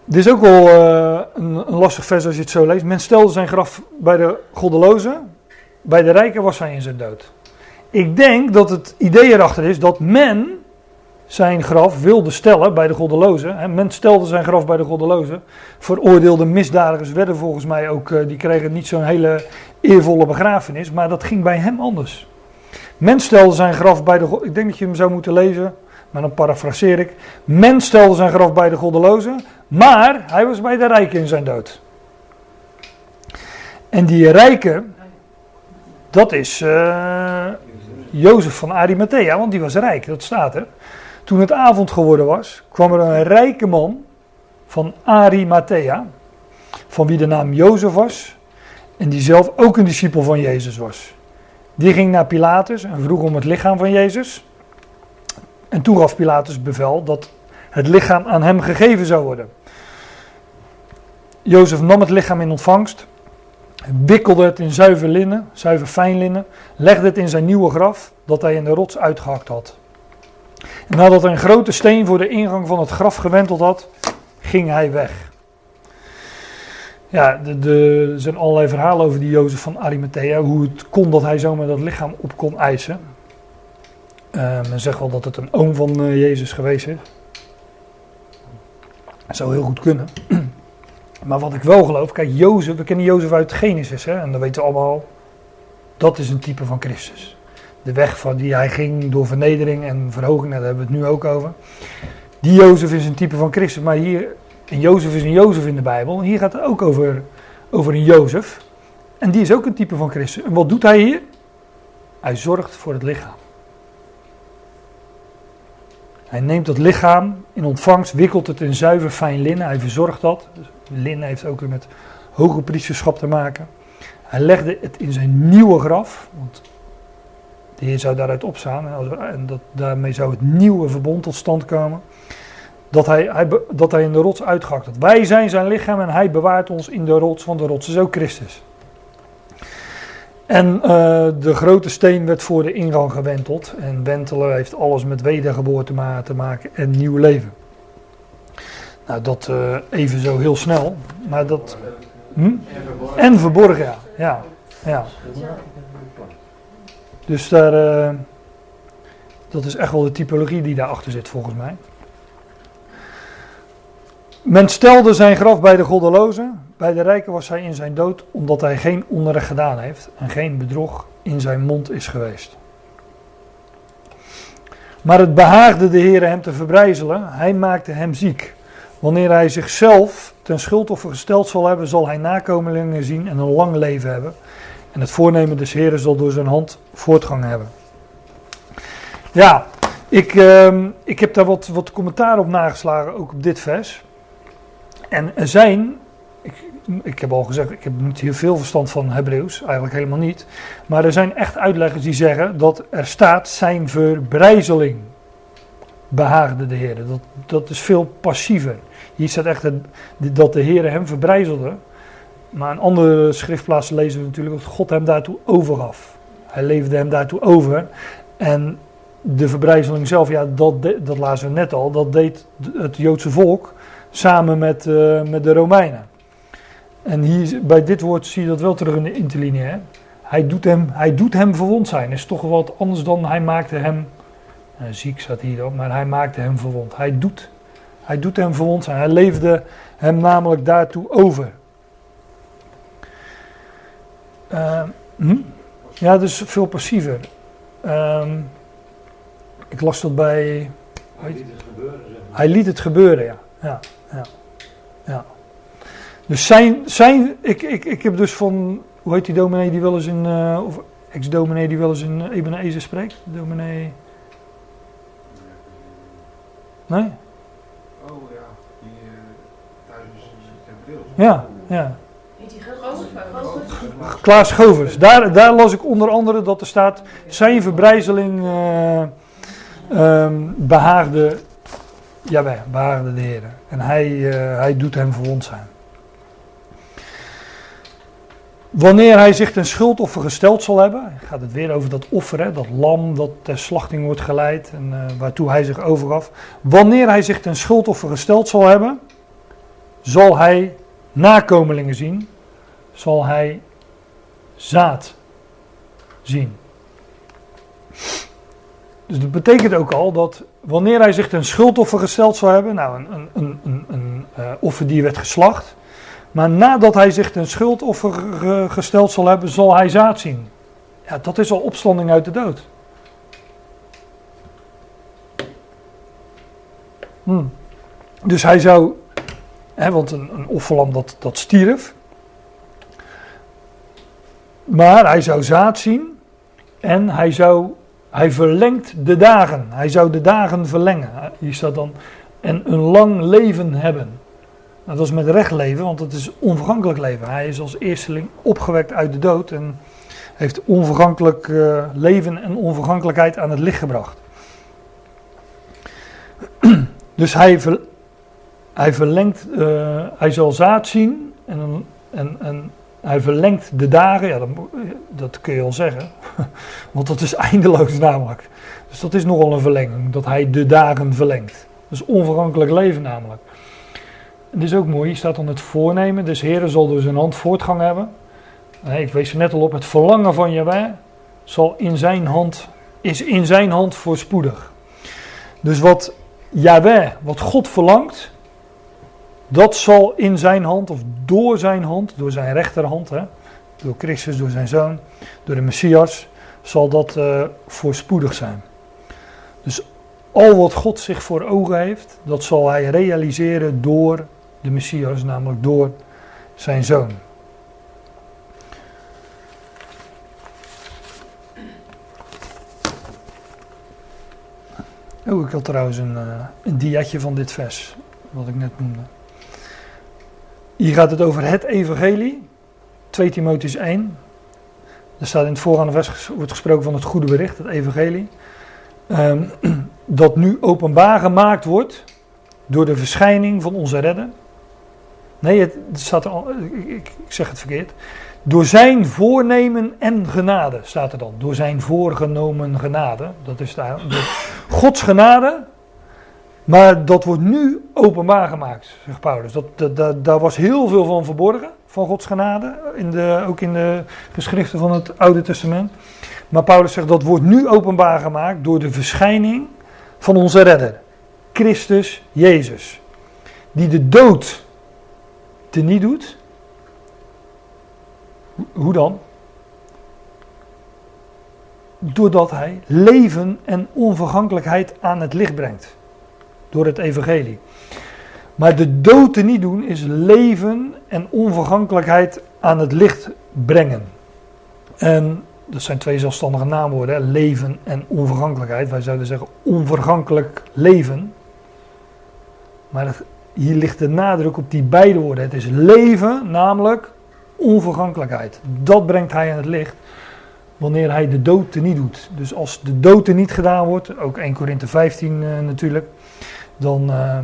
Dit is ook wel eh, een, een lastig vers als je het zo leest. Men stelde zijn graf bij de goddelozen. Bij de rijken was hij in zijn dood. Ik denk dat het idee erachter is dat men zijn graf wilde stellen bij de goddelozen. Men stelde zijn graf bij de goddelozen. Veroordeelde misdadigers werden volgens mij ook, eh, die kregen niet zo'n hele eervolle begrafenis, maar dat ging bij hem anders. Men stelde zijn graf bij de ik denk dat je hem zou moeten lezen, maar dan parafraseer ik. Men stelde zijn graf bij de goddelozen, maar hij was bij de rijken in zijn dood. En die rijken, dat is eh Jozef van Arimathea, want die was rijk, dat staat er. Toen het avond geworden was, kwam er een rijke man van Arimathea, van wie de naam Jozef was, en die zelf ook een discipel van Jezus was. Die ging naar Pilatus en vroeg om het lichaam van Jezus. En toen gaf Pilatus bevel dat het lichaam aan hem gegeven zou worden. Jozef nam het lichaam in ontvangst, wikkelde het in zuiver linnen, zuiver fijn linnen, legde het in zijn nieuwe graf dat hij in de rots uitgehakt had. En nadat hij een grote steen voor de ingang van het graf gewenteld had, ging hij weg. Ja, de, de, er zijn allerlei verhalen over die Jozef van Arimathea, hoe het kon dat hij zomaar dat lichaam op kon eisen. Eh, men zegt wel dat het een oom van eh, Jezus geweest is. Dat zou heel goed kunnen. Maar wat ik wel geloof, kijk, Jozef, we kennen Jozef uit Genesis, hè, en dan weten we allemaal, dat is een type van Christus. De weg van die hij ging door vernedering en verhoging, daar hebben we het nu ook over. Die Jozef is een type van Christus, maar hier, en Jozef is een Jozef in de Bijbel, hier gaat het ook over, over een Jozef. En die is ook een type van Christus. En wat doet hij hier? Hij zorgt voor het lichaam. Hij neemt dat lichaam in ontvangst, wikkelt het in zuiver fijn linnen. Hij verzorgt dat. Linnen heeft ook weer met hoge priesterschap te maken. Hij legde het in zijn nieuwe graf. Want de Heer zou daaruit opstaan. En, en dat, daarmee zou het nieuwe verbond tot stand komen. Dat hij, hij, dat hij in de rots uitgehakt had. Wij zijn zijn lichaam en hij bewaart ons in de rots. Want de rots is ook Christus. En eh, de grote steen werd voor de ingang gewenteld. En wentelen heeft alles met wedergeboorte te maken en nieuw leven. Nou, dat eh, even zo heel snel. Maar dat. Hm? En verborgen, ja. ja. ja. Dus daar. eh, dat is echt wel de typologie die daarachter zit, volgens mij. Men stelde zijn graf bij de goddelozen. Bij de rijken was hij in zijn dood, omdat hij geen onrecht gedaan heeft en geen bedrog in zijn mond is geweest. Maar het behaagde de Heer hem te verbrijzelen. Hij maakte hem ziek. Wanneer hij zichzelf ten schuldoffer gesteld zal hebben, zal hij nakomelingen zien en een lang leven hebben. En het voornemen des Heeren zal door zijn hand voortgang hebben. Ja, ik, ehm, ik heb daar wat, wat commentaar op nageslagen, ook op dit vers. En er zijn, ik, ik heb al gezegd, ik heb niet heel veel verstand van Hebreeuws, eigenlijk helemaal niet. Maar er zijn echt uitleggers die zeggen dat er staat zijn verbrijzeling behaagde de Heer. Dat, dat is veel passiever. Hier staat echt dat de Heer hem verbrijzelde. Maar in andere schriftplaatsen lezen we natuurlijk dat God hem daartoe overgaf. Hij leefde hem daartoe over. En de verbrijzeling zelf, ja, dat, dat lazen we net al, dat deed het Joodse volk samen met, eh, met de Romeinen. En hier, bij dit woord zie je dat wel terug in de interlineair. Hij doet hem, hij doet hem verwond zijn. is toch wat anders dan hij maakte hem, eh, ziek staat hier op, maar hij maakte hem verwond. Hij doet, Hij doet hem verwond zijn. Hij leefde hem namelijk daartoe over. Ehm, hm? Ja, dus veel passiever. Ehm, ik las dat bij. Hij liet het gebeuren. zeg maar. Hij liet het gebeuren, ja. ja, ja, ja. Dus zijn, zijn ik, ik, ik heb dus van, hoe heet die dominee die wel eens in, eh, of ex-dominee die wel eens in uh, Ebenezer spreekt? Dominee, nee? Ja, ja. Klaas Govers. Daar, daar las ik onder andere dat er staat, zijn verbrijzeling eh, ehm, behaagde, jawel, behaagde de Heer. En hij, eh, hij doet hem verwond zijn. Wanneer hij zich ten schuldoffer gesteld zal hebben, gaat het weer over dat offer, hè, dat lam dat ter slachting wordt geleid en eh, waartoe hij zich overgaf. Wanneer hij zich ten schuldoffer gesteld zal hebben, zal hij nakomelingen zien, zal hij zaad zien. Dus dat betekent ook al dat wanneer hij zich ten schuldoffer gesteld zal hebben, nou een, een, een, een, een offerdier werd geslacht, maar nadat hij zich ten schuldoffer ge- gesteld zal hebben, zal hij zaad zien. Ja, dat is al opstanding uit de dood. Hmm. Dus hij zou, want een, een dat, dat stierf, maar hij zou zaad zien en hij zou, hij verlengt de dagen. Hij zou de dagen verlengen. Hier staat dan, en een lang leven hebben. Nou, dat is met recht leven, want het is onvergankelijk leven. Hij is als eersteling opgewekt uit de dood en heeft onvergankelijk eh, leven en onvergankelijkheid aan het licht gebracht. Dus hij, hij verlengt, eh, hij zal zaad zien en, een- en, en hij verlengt de dagen. Ja, dat, dat kun je al zeggen, want dat is eindeloos namelijk. Dus dat is nogal een verlenging, dat hij de dagen verlengt. Dat is onvergankelijk leven namelijk. En dit is ook mooi, hier staat dan het voornemen. Dus Heer zal door zijn hand voortgang hebben. Ik wees er net al op, het verlangen van Jaweh zal in zijn hand, is in zijn hand voorspoedig. Dus wat Jaweh, wat God verlangt, dat zal in zijn hand of door zijn hand, door zijn rechterhand, hè, door Christus, door zijn zoon, door de Messias, zal dat eh, voorspoedig zijn. Dus al wat God zich voor ogen heeft, dat zal hij realiseren door de Messias, namelijk door zijn zoon. Oh, ik had trouwens een, eh, een van dit vers, wat ik net noemde. Hier gaat het over het evangelie, 2 Timotheus 1. Er staat in het voorgaande vers wordt gesproken van het goede bericht, het evangelie. Ehm, dat nu openbaar gemaakt wordt door de verschijning van onze redder. Nee, het, staat al, ik, ik, zeg het verkeerd. Door zijn voornemen en genade staat er dan. Door zijn voorgenomen genade. Dat is daar. Gods genade. Maar dat wordt nu openbaar gemaakt, zegt Paulus. Dat, dat, daar was heel veel van verborgen, van Gods genade. In de, ook in de geschriften van het Oude Testament. Maar Paulus zegt dat wordt nu openbaar gemaakt door de verschijning van onze redder. Christus Jezus. Die de dood teniet doet. Ho- Hoe dan? Doordat hij leven en onvergankelijkheid aan het licht brengt. Door het evangelie. Maar de dood te niet doen is leven en onvergankelijkheid aan het licht brengen. En dat zijn twee zelfstandige naamwoorden, leven en onvergankelijkheid. Wij zouden zeggen onvergankelijk leven. Maar hier ligt de nadruk op die beide woorden. Het is leven, namelijk onvergankelijkheid. Dat brengt hij aan het licht wanneer hij de dood niet doet. Dus als de dood niet gedaan wordt, ook 1 Korinthe 15 eh, natuurlijk, dan eh,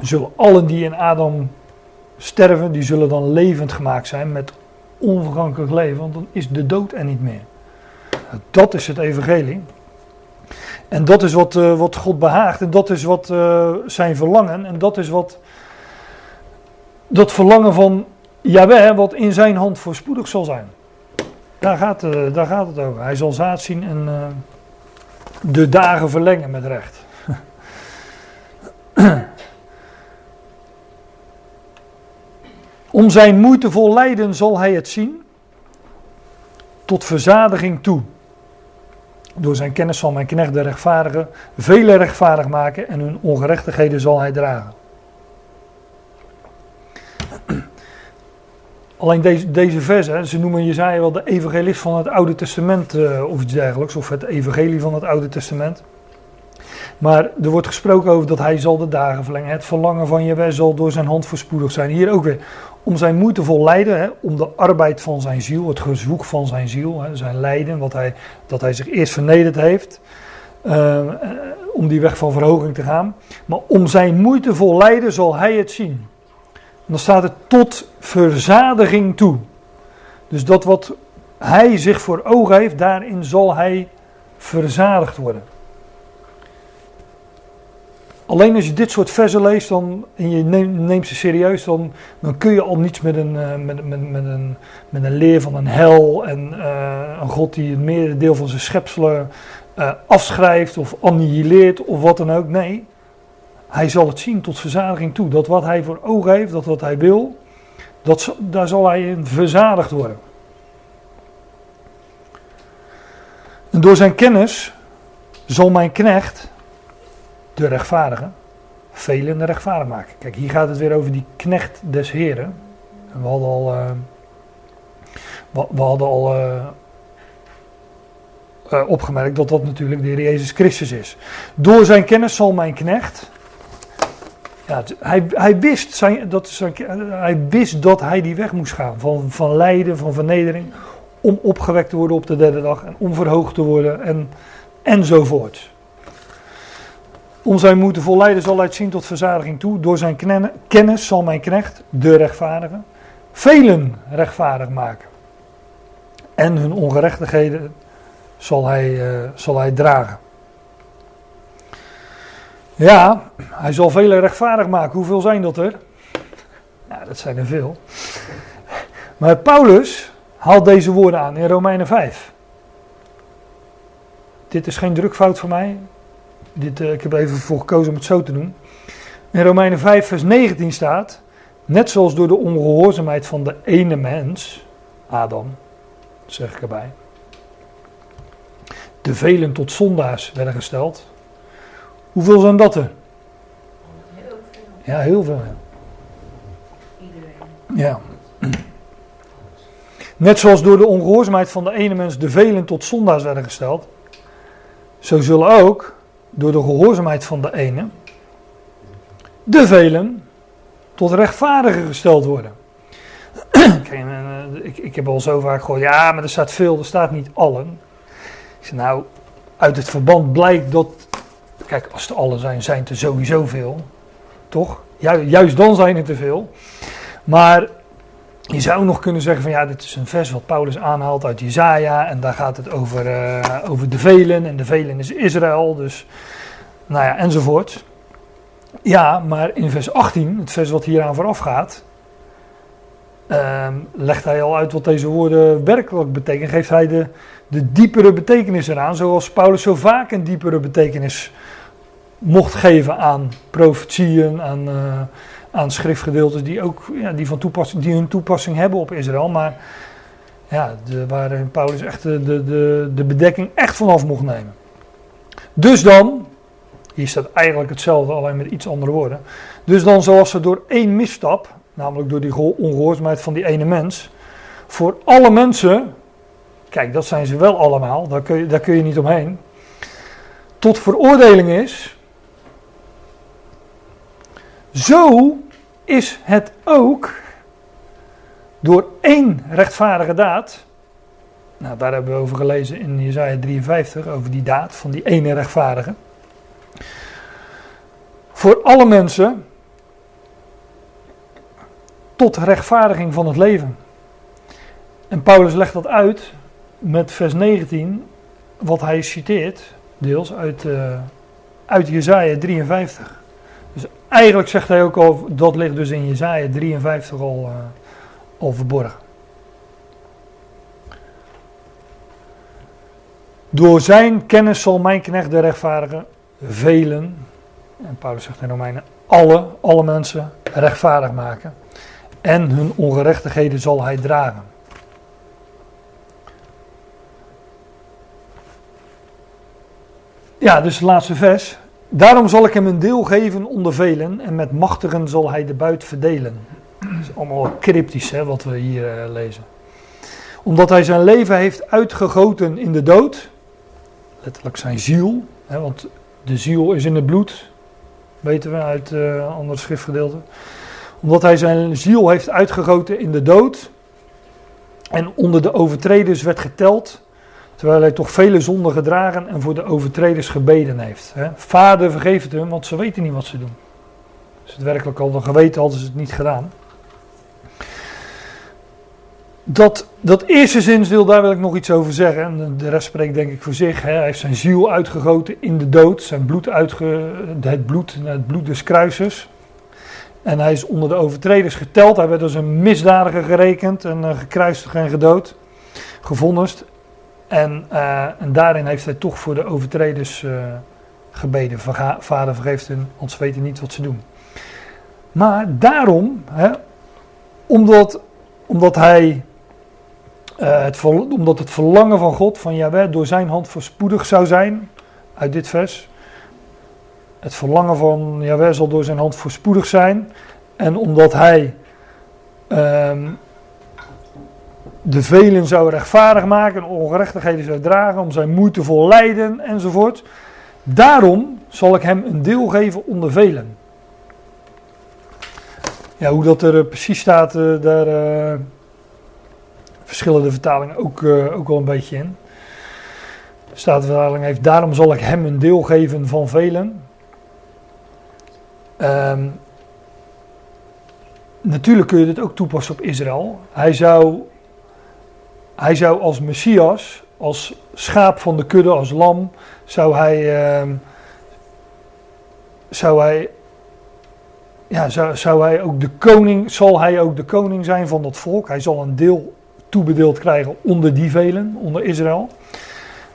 zullen allen die in Adam sterven, die zullen dan levend gemaakt zijn met onvergankelijk leven, want dan is de dood er niet meer. Dat is het evangelie. En dat is wat, eh, wat God behaagt en dat is wat eh, zijn verlangen en dat is wat dat verlangen van Jaweh, wat in zijn hand voorspoedig zal zijn. Daar gaat, daar gaat het over. Hij zal zaad zien en de dagen verlengen met recht. Om zijn moeitevol lijden zal hij het zien tot verzadiging toe. Door zijn kennis zal mijn knecht de rechtvaardigen vele rechtvaardig maken en hun ongerechtigheden zal hij dragen. Alleen deze, deze versen, ze noemen Jezaja wel de evangelist van het Oude Testament eh, of iets dergelijks, of het evangelie van het Oude Testament. Maar er wordt gesproken over dat hij zal de dagen verlengen. Het verlangen van je zal door zijn hand voorspoedig zijn. Hier ook weer om zijn moeitevol lijden, hè, om de arbeid van zijn ziel, het gezoek van zijn ziel, hè, zijn lijden, wat hij, dat hij zich eerst vernederd heeft, uh, om die weg van verhoging te gaan. Maar om zijn moeitevol lijden zal hij het zien. En dan staat het tot verzadiging toe. Dus dat wat hij zich voor ogen heeft, daarin zal hij verzadigd worden. Alleen als je dit soort versen leest dan, en je neemt, ze serieus, dan, dan kun je al niets met een, uh, met, met, met, een, met een leer van een hel en uh, een God die het merendeel van zijn schepselen uh, afschrijft of annihileert of wat dan ook. Nee, hij zal het zien tot verzadiging toe. Dat wat hij voor ogen heeft, dat wat hij wil, dat, daar zal hij in verzadigd worden. En door zijn kennis zal mijn knecht de rechtvaardige, velen rechtvaardig maken. Kijk, hier gaat het weer over die knecht des Heren. we hadden al, uh, we, hadden al uh, uh, opgemerkt dat dat natuurlijk de Heer Jezus Christus is. Door zijn kennis zal mijn knecht. Ja, hij, hij, wist dat hij wist dat hij die weg moest gaan. Van, van lijden, van vernedering. Om opgewekt te worden op de derde dag. En om verhoogd te worden. En, enzovoort. Om zijn moeten volleiden zal hij zien tot verzadiging toe. Door zijn kennis zal mijn knecht, de rechtvaardige, velen rechtvaardig maken. En hun ongerechtigheden zal hij, uh, zal hij dragen. Ja, hij zal velen rechtvaardig maken. Hoeveel zijn dat er? Nou, dat zijn er veel. Maar Paulus haalt deze woorden aan in Romeinen 5. Dit is geen drukfout voor mij. Dit, uh, ik heb even voor gekozen om het zo te doen. In Romeinen 5, vers 19 staat: Net zoals door de ongehoorzaamheid van de ene mens, Adam, zeg ik erbij, de velen tot zondaars werden gesteld. Hoeveel zijn dat er? Heel veel. Ja, heel veel. Iedereen. Ja. Net zoals door de ongehoorzaamheid van de ene mens de velen tot zondaars werden gesteld, zo zullen ook door de gehoorzaamheid van de ene, de velen tot rechtvaardiger gesteld worden. Eh, ik, ik heb al zo vaak gehoord, ja, maar er staat veel, er staat niet allen. Ik zeg, nou, uit het verband blijkt dat, kijk, als er allen zijn, zijn er sowieso veel. Toch? juist dan zijn er te veel. Maar je zou nog kunnen zeggen van ja, dit is een vers wat Paulus aanhaalt uit Jezaja en daar gaat het over, uh, over de velen en de velen is Israël, dus nou ja, enzovoort. Ja, maar in vers 18, het vers wat hieraan vooraf gaat, uh, legt hij al uit wat deze woorden werkelijk betekenen. Geeft hij de, de diepere betekenis eraan, zoals Paulus zo vaak een diepere betekenis mocht geven aan profetieën, aan... Uh, aan schriftgedeeltes die ook ja, die van toepassing, die hun toepassing hebben op Israël. Maar ja, de, waar Paulus echt de, de, de bedekking echt vanaf mocht nemen. Dus dan, hier staat eigenlijk hetzelfde, alleen met iets andere woorden. Dus dan zoals ze door één misstap, namelijk door die ongehoorzaamheid van die ene mens, voor alle mensen, kijk dat zijn ze wel allemaal, daar kun je, daar kun je niet omheen, tot veroordeling is, zo is het ook door één rechtvaardige daad. Nou, daar hebben we over gelezen in Jezaja 53, over die daad van die ene rechtvaardige. Voor alle mensen tot rechtvaardiging van het leven. En Paulus legt dat uit met vers 19, wat hij citeert, deels uit, uh, uit Jezaja 53. Eigenlijk zegt hij ook al, dat ligt dus in Jezaja 53 al, uh, al verborgen. Door zijn kennis zal mijn knecht de rechtvaardige velen, en Paulus zegt in Romeinen, alle, alle mensen rechtvaardig maken. en hun ongerechtigheden zal hij dragen. Ja, dus het laatste vers. Daarom zal ik hem een deel geven onder velen en met machtigen zal hij de buit verdelen. Dat is allemaal cryptisch hè, wat we hier uh, lezen. Omdat hij zijn leven heeft uitgegoten in de dood, letterlijk zijn ziel, hè, want de ziel is in het bloed, weten we uit uh, andere schriftgedeelten. Omdat hij zijn ziel heeft uitgegoten in de dood en onder de overtreders werd geteld, terwijl hij toch vele zonden gedragen en voor de overtreders gebeden heeft. Hè. Vader vergeef het hun, want ze weten niet wat ze doen. Als het werkelijk al dan geweten hadden ze het niet gedaan. Dat, dat eerste zinsdeel, daar wil ik nog iets over zeggen. En de rest spreekt denk ik voor zich. Hè. Hij heeft zijn ziel uitgegoten in de dood. Zijn bloed uitge, het, bloed, het bloed des kruisers. En hij is onder de overtreders geteld. Hij werd als een misdadiger gerekend en uh, gekruisigd en gedood. Gevonnist. En, uh, en, daarin heeft hij toch voor de overtreders uh, gebeden. Vader vergeeft hun, ze weten niet wat ze doen. Maar daarom, hè, omdat, omdat hij uh, het, omdat het verlangen van God, van Jahweh, door zijn hand voorspoedig zou zijn, uit dit vers. Het verlangen van Jahweh zal door zijn hand voorspoedig zijn. En omdat hij um, de velen zou rechtvaardig maken, ongerechtigheden zou dragen, om zijn moeite vol lijden enzovoort. Daarom zal ik hem een deel geven onder velen. Ja, hoe dat er precies staat, uh, daar... Uh, verschillende vertalingen ook, ook wel een beetje in. De Statenvertaling heeft, daarom zal ik hem een deel geven van velen. Um, natuurlijk kun je dit ook toepassen op Israël. Hij zou, hij zou als Messias, als schaap van de kudde, als lam, zou hij, um, zou hij ja, zou, zou hij ook de koning, zal hij ook de koning zijn van dat volk. Hij zal een deel toebedeeld krijgen onder die velen, onder Israël.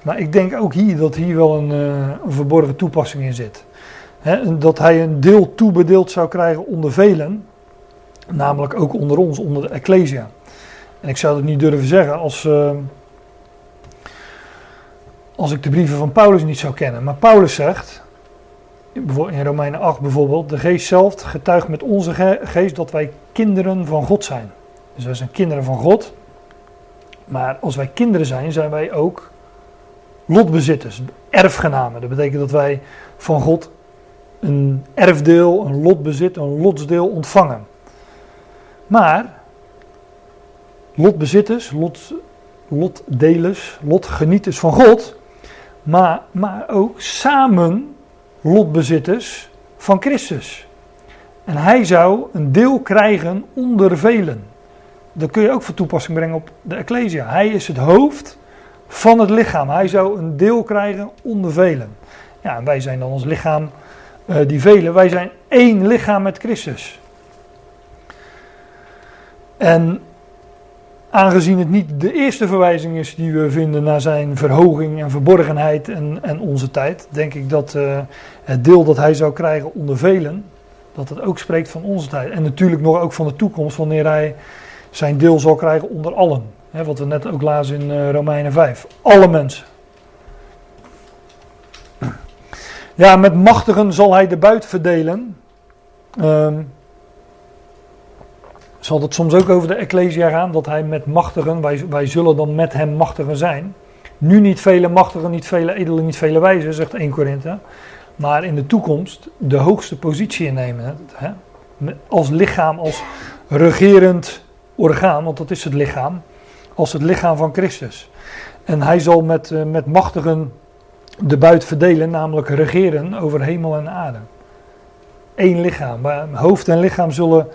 Maar ik denk ook hier dat hier wel een, uh, een verborgen toepassing in zit. Dat hij een deel toebedeeld zou krijgen onder velen, namelijk ook onder ons, onder de Ecclesia. En ik zou het niet durven zeggen als, uh, als ik de brieven van Paulus niet zou kennen. Maar Paulus zegt, in Romeinen 8 bijvoorbeeld, de geest zelf getuigt met onze geest dat wij kinderen van God zijn. Dus wij zijn kinderen van God. Maar als wij kinderen zijn, zijn wij ook lotbezitters, erfgenamen. Dat betekent dat wij van God een erfdeel, een lotbezit, een lotsdeel ontvangen. Maar lotbezitters, lot, lotdelers, lotgenieters van God, maar, maar ook samen lotbezitters van Christus. En hij zou een deel krijgen onder velen dat kun je ook voor toepassing brengen op de Ecclesia. Hij is het hoofd van het lichaam. Hij zou een deel krijgen onder velen. Ja, en wij zijn dan ons lichaam, uh, die velen. Wij zijn één lichaam met Christus. En aangezien het niet de eerste verwijzing is die we vinden naar zijn verhoging en verborgenheid en, en onze tijd, denk ik dat uh, het deel dat hij zou krijgen onder velen, dat het ook spreekt van onze tijd. En natuurlijk nog ook van de toekomst, wanneer hij zijn deel zal krijgen onder allen. Wat we net ook lazen in uh, Romeinen 5. Alle mensen. Ja, met machtigen zal hij de buit verdelen. Um, zal het soms ook over de Ecclesia gaan, dat hij met machtigen, wij, wij zullen dan met hem machtigen zijn. Nu niet vele machtigen, niet vele edelen, niet vele wijzen, zegt 1 Korinthe. Maar in de toekomst de hoogste positie innemen. Hè? Als lichaam, als regerend orgaan, want dat is het lichaam, als het lichaam van Christus. En hij zal met, uh, met machtigen de buit verdelen, namelijk regeren over hemel en aarde. Eén lichaam. Hoofd en lichaam zullen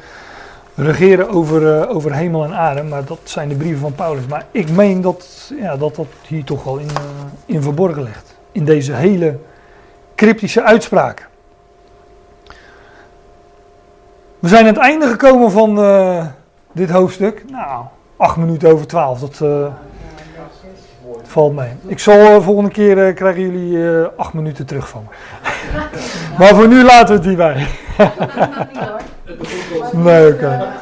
regeren over, uh, over hemel en aarde, maar dat zijn de brieven van Paulus. Maar ik meen dat ja, dat, dat hier toch wel in, uh, in verborgen ligt. In deze hele cryptische uitspraak. We zijn aan het einde gekomen van dit hoofdstuk. Nou, acht minuten over twaalf, dat valt mee. Ik zal volgende keer krijgen jullie acht minuten terug van me. Maar voor nu laten we het hierbij. nee, oké. Okay.